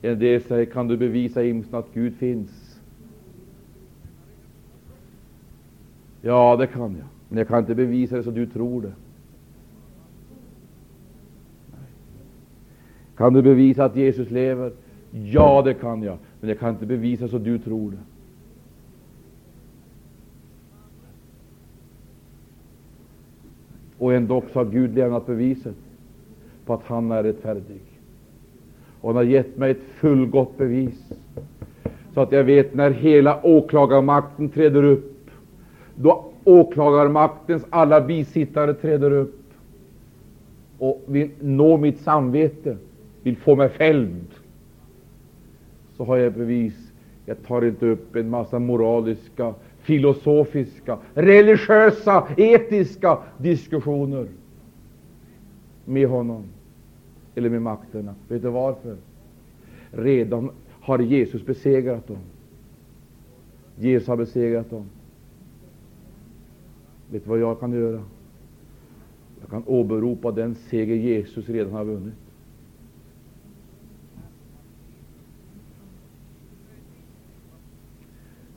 En del säger, kan du bevisa Imsen att Gud finns? Ja, det kan jag. Men jag kan inte bevisa det så du tror det. Kan du bevisa att Jesus lever? Ja, det kan jag. Men jag kan inte bevisa så du tror det. Och ändå har Gud lämnat beviset på att han är rättfärdig. Och han har gett mig ett fullgott bevis. Så att jag vet när hela åklagarmakten träder upp, då åklagarmaktens alla bisittare träder upp och vill nå mitt samvete, vill få mig fälld, så har jag bevis. Jag tar inte upp en massa moraliska, filosofiska, religiösa, etiska diskussioner med honom eller med makterna. Vet du varför? Redan har Jesus besegrat dem. Jesus har besegrat dem. Vet du vad jag kan göra? Jag kan åberopa den seger Jesus redan har vunnit.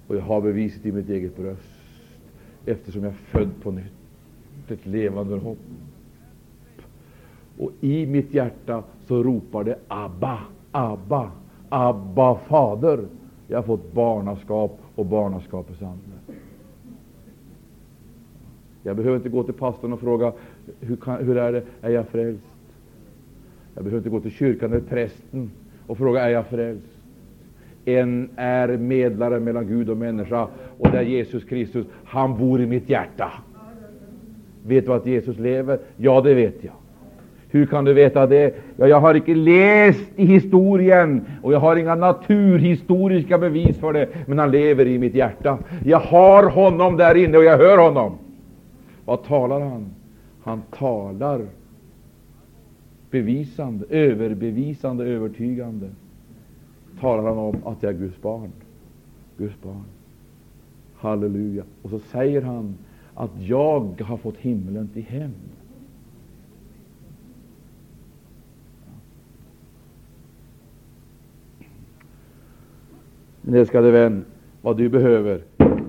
Och jag har beviset i mitt eget bröst, eftersom jag är född på nytt, ett levande hopp. Och i mitt hjärta så ropar det Abba, Abba, Abba, Fader. Jag har fått barnaskap och barnaskapets ande. Jag behöver inte gå till pastorn och fråga hur, kan, hur är det, är jag frälst? Jag behöver inte gå till kyrkan eller prästen och fråga är jag frälst? En är medlare mellan Gud och människa, och det är Jesus Kristus. Han bor i mitt hjärta. Vet du att Jesus lever? Ja, det vet jag. Hur kan du veta det? Ja, jag har inte läst i historien och jag har inga naturhistoriska bevis för det, men han lever i mitt hjärta. Jag har honom där inne och jag hör honom. Vad talar han? Han talar bevisande, överbevisande, övertygande. Talar han om att jag är Guds barn. Guds barn. Halleluja. Och så säger han att jag har fått himlen till hem. Min älskade vän, vad du behöver,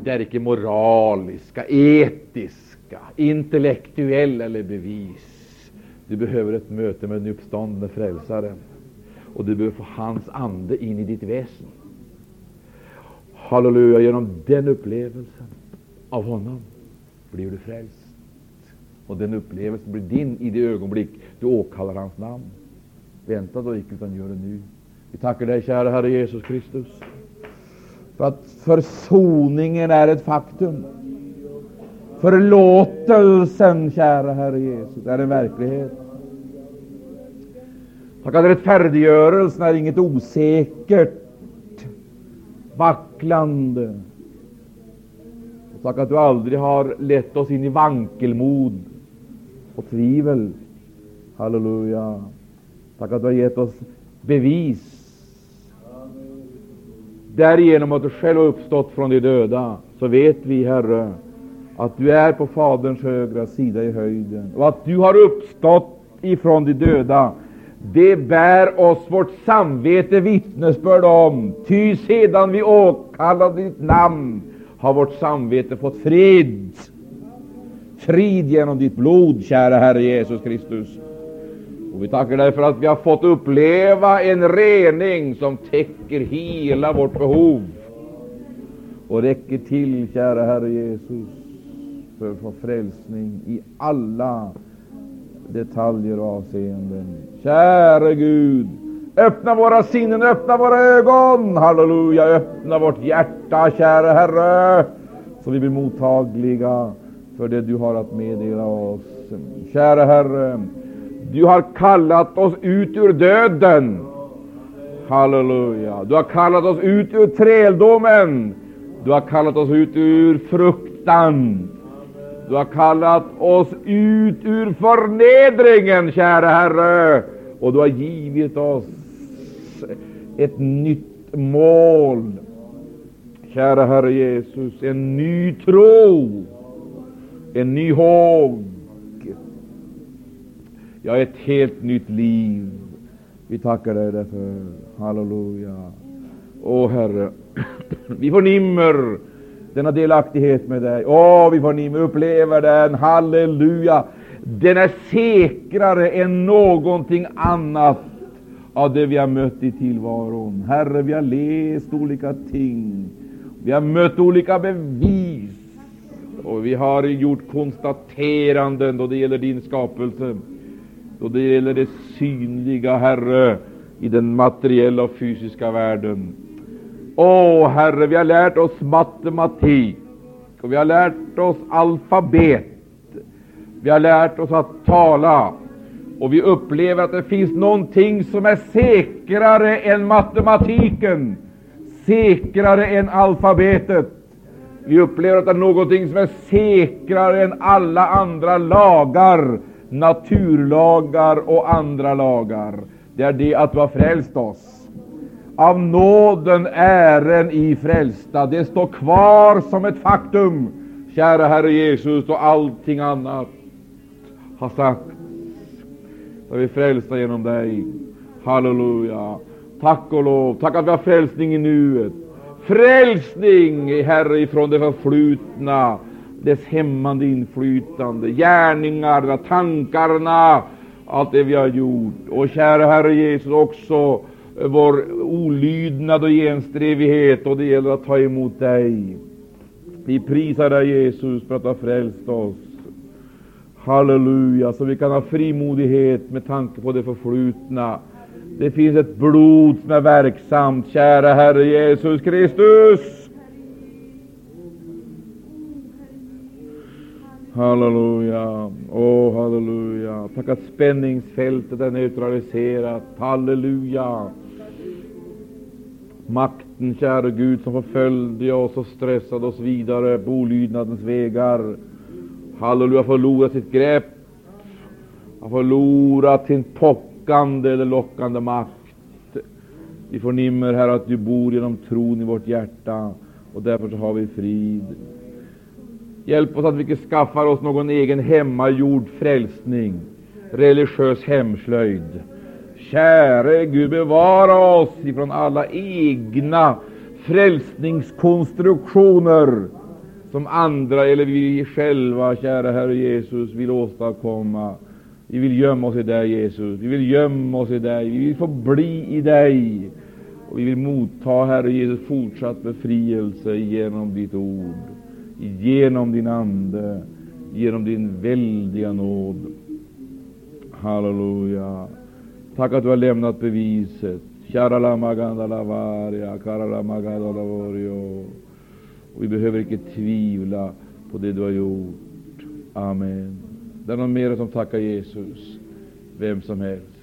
det är icke moraliska, etiska, intellektuella eller bevis. Du behöver ett möte med den uppståndne frälsaren. Och du behöver få hans ande in i ditt väsen. Halleluja, genom den upplevelsen av honom blir du frälst. Och den upplevelsen blir din i det ögonblick du åkallar hans namn. Vänta då icke, utan gör det nu. Vi tackar dig, kära Herre Jesus Kristus, för att försoningen är ett faktum. Förlåtelsen, kära Herre Jesus, är en verklighet. Tack att rättfärdiggörelsen är inget osäkert, vacklande. Och tack att du aldrig har lett oss in i vankelmod och tvivel. Halleluja. Tack att du har gett oss bevis därigenom att du själv har uppstått från de döda, så vet vi, Herre, att du är på Faderns högra sida i höjden och att du har uppstått ifrån de döda. Det bär oss vårt samvete vittnesbörd om, ty sedan vi åkallade ditt namn har vårt samvete fått frid. Frid genom ditt blod, kära Herre Jesus Kristus. Och vi tackar dig för att vi har fått uppleva en rening som täcker hela vårt behov och räcker till, kära Herre Jesus, för att få frälsning i alla detaljer och avseenden. Käre Gud, öppna våra sinnen, öppna våra ögon, halleluja, öppna vårt hjärta, kära Herre, så vi blir mottagliga för det du har att meddela oss. Kära Herre, du har kallat oss ut ur döden. Halleluja. Du har kallat oss ut ur träldomen. Du har kallat oss ut ur fruktan. Du har kallat oss ut ur förnedringen, kära Herre, och du har givit oss ett nytt mål. Kära Herre Jesus, en ny tro, en ny håg, ja, ett helt nytt liv. Vi tackar dig därför. Halleluja. Åh Herre, [CLEARS THROAT] vi förnimmer denna delaktighet med dig. Åh, vi förnimmer, upplever den. Halleluja. Den är säkrare än någonting annat av det vi har mött i tillvaron. Herre, vi har läst olika ting. Vi har mött olika bevis. Och vi har gjort konstateranden då det gäller din skapelse då det gäller det synliga, Herre, i den materiella och fysiska världen. Åh, Herre, vi har lärt oss matematik, och vi har lärt oss alfabet. Vi har lärt oss att tala, och vi upplever att det finns någonting som är säkrare än matematiken, säkrare än alfabetet. Vi upplever att det är någonting som är säkrare än alla andra lagar naturlagar och andra lagar. Det är det att du har frälst oss. Av nåden ären i frälsta. Det står kvar som ett faktum, kära Herre Jesus, och allting annat har sagts. Så är vi frälsta genom dig. Halleluja. Tack och lov. Tack att vi har frälsning i nuet. Frälsning, Herre, ifrån det förflutna dess hämmande inflytande, gärningarna, tankarna, allt det vi har gjort. Och kära Herre Jesus, också vår olydnad och genstrevighet, och det gäller att ta emot dig. Vi prisar dig Jesus för att du har frälst oss. Halleluja, så vi kan ha frimodighet med tanke på det förflutna. Det finns ett blod som är verksamt, kära Herre Jesus Kristus. Halleluja, åh oh, halleluja. Tack att spänningsfältet är neutraliserat. Halleluja. Makten, käre Gud, som förföljde oss och stressade oss vidare på olydnadens vägar. Halleluja, förlorat sitt grepp. Har förlorat sin pockande eller lockande makt. Vi förnimmer, Herre, att du bor genom tron i vårt hjärta, och därför så har vi frid. Hjälp oss att vi inte skaffar oss någon egen hemmagjord frälsning, religiös hemslöjd. Käre Gud, bevara oss ifrån alla egna frälsningskonstruktioner som andra eller vi själva, kära Herre Jesus, vill åstadkomma. Vi vill gömma oss i dig, Jesus. Vi vill gömma oss i dig. Vi vill få bli i dig. Och vi vill motta, Herre Jesus, fortsatt befrielse genom ditt ord genom din Ande, genom din väldiga nåd. Halleluja. Tack att du har lämnat beviset. Och vi behöver inte tvivla på det du har gjort. Amen. Det är någon mer som tackar Jesus? Vem som helst.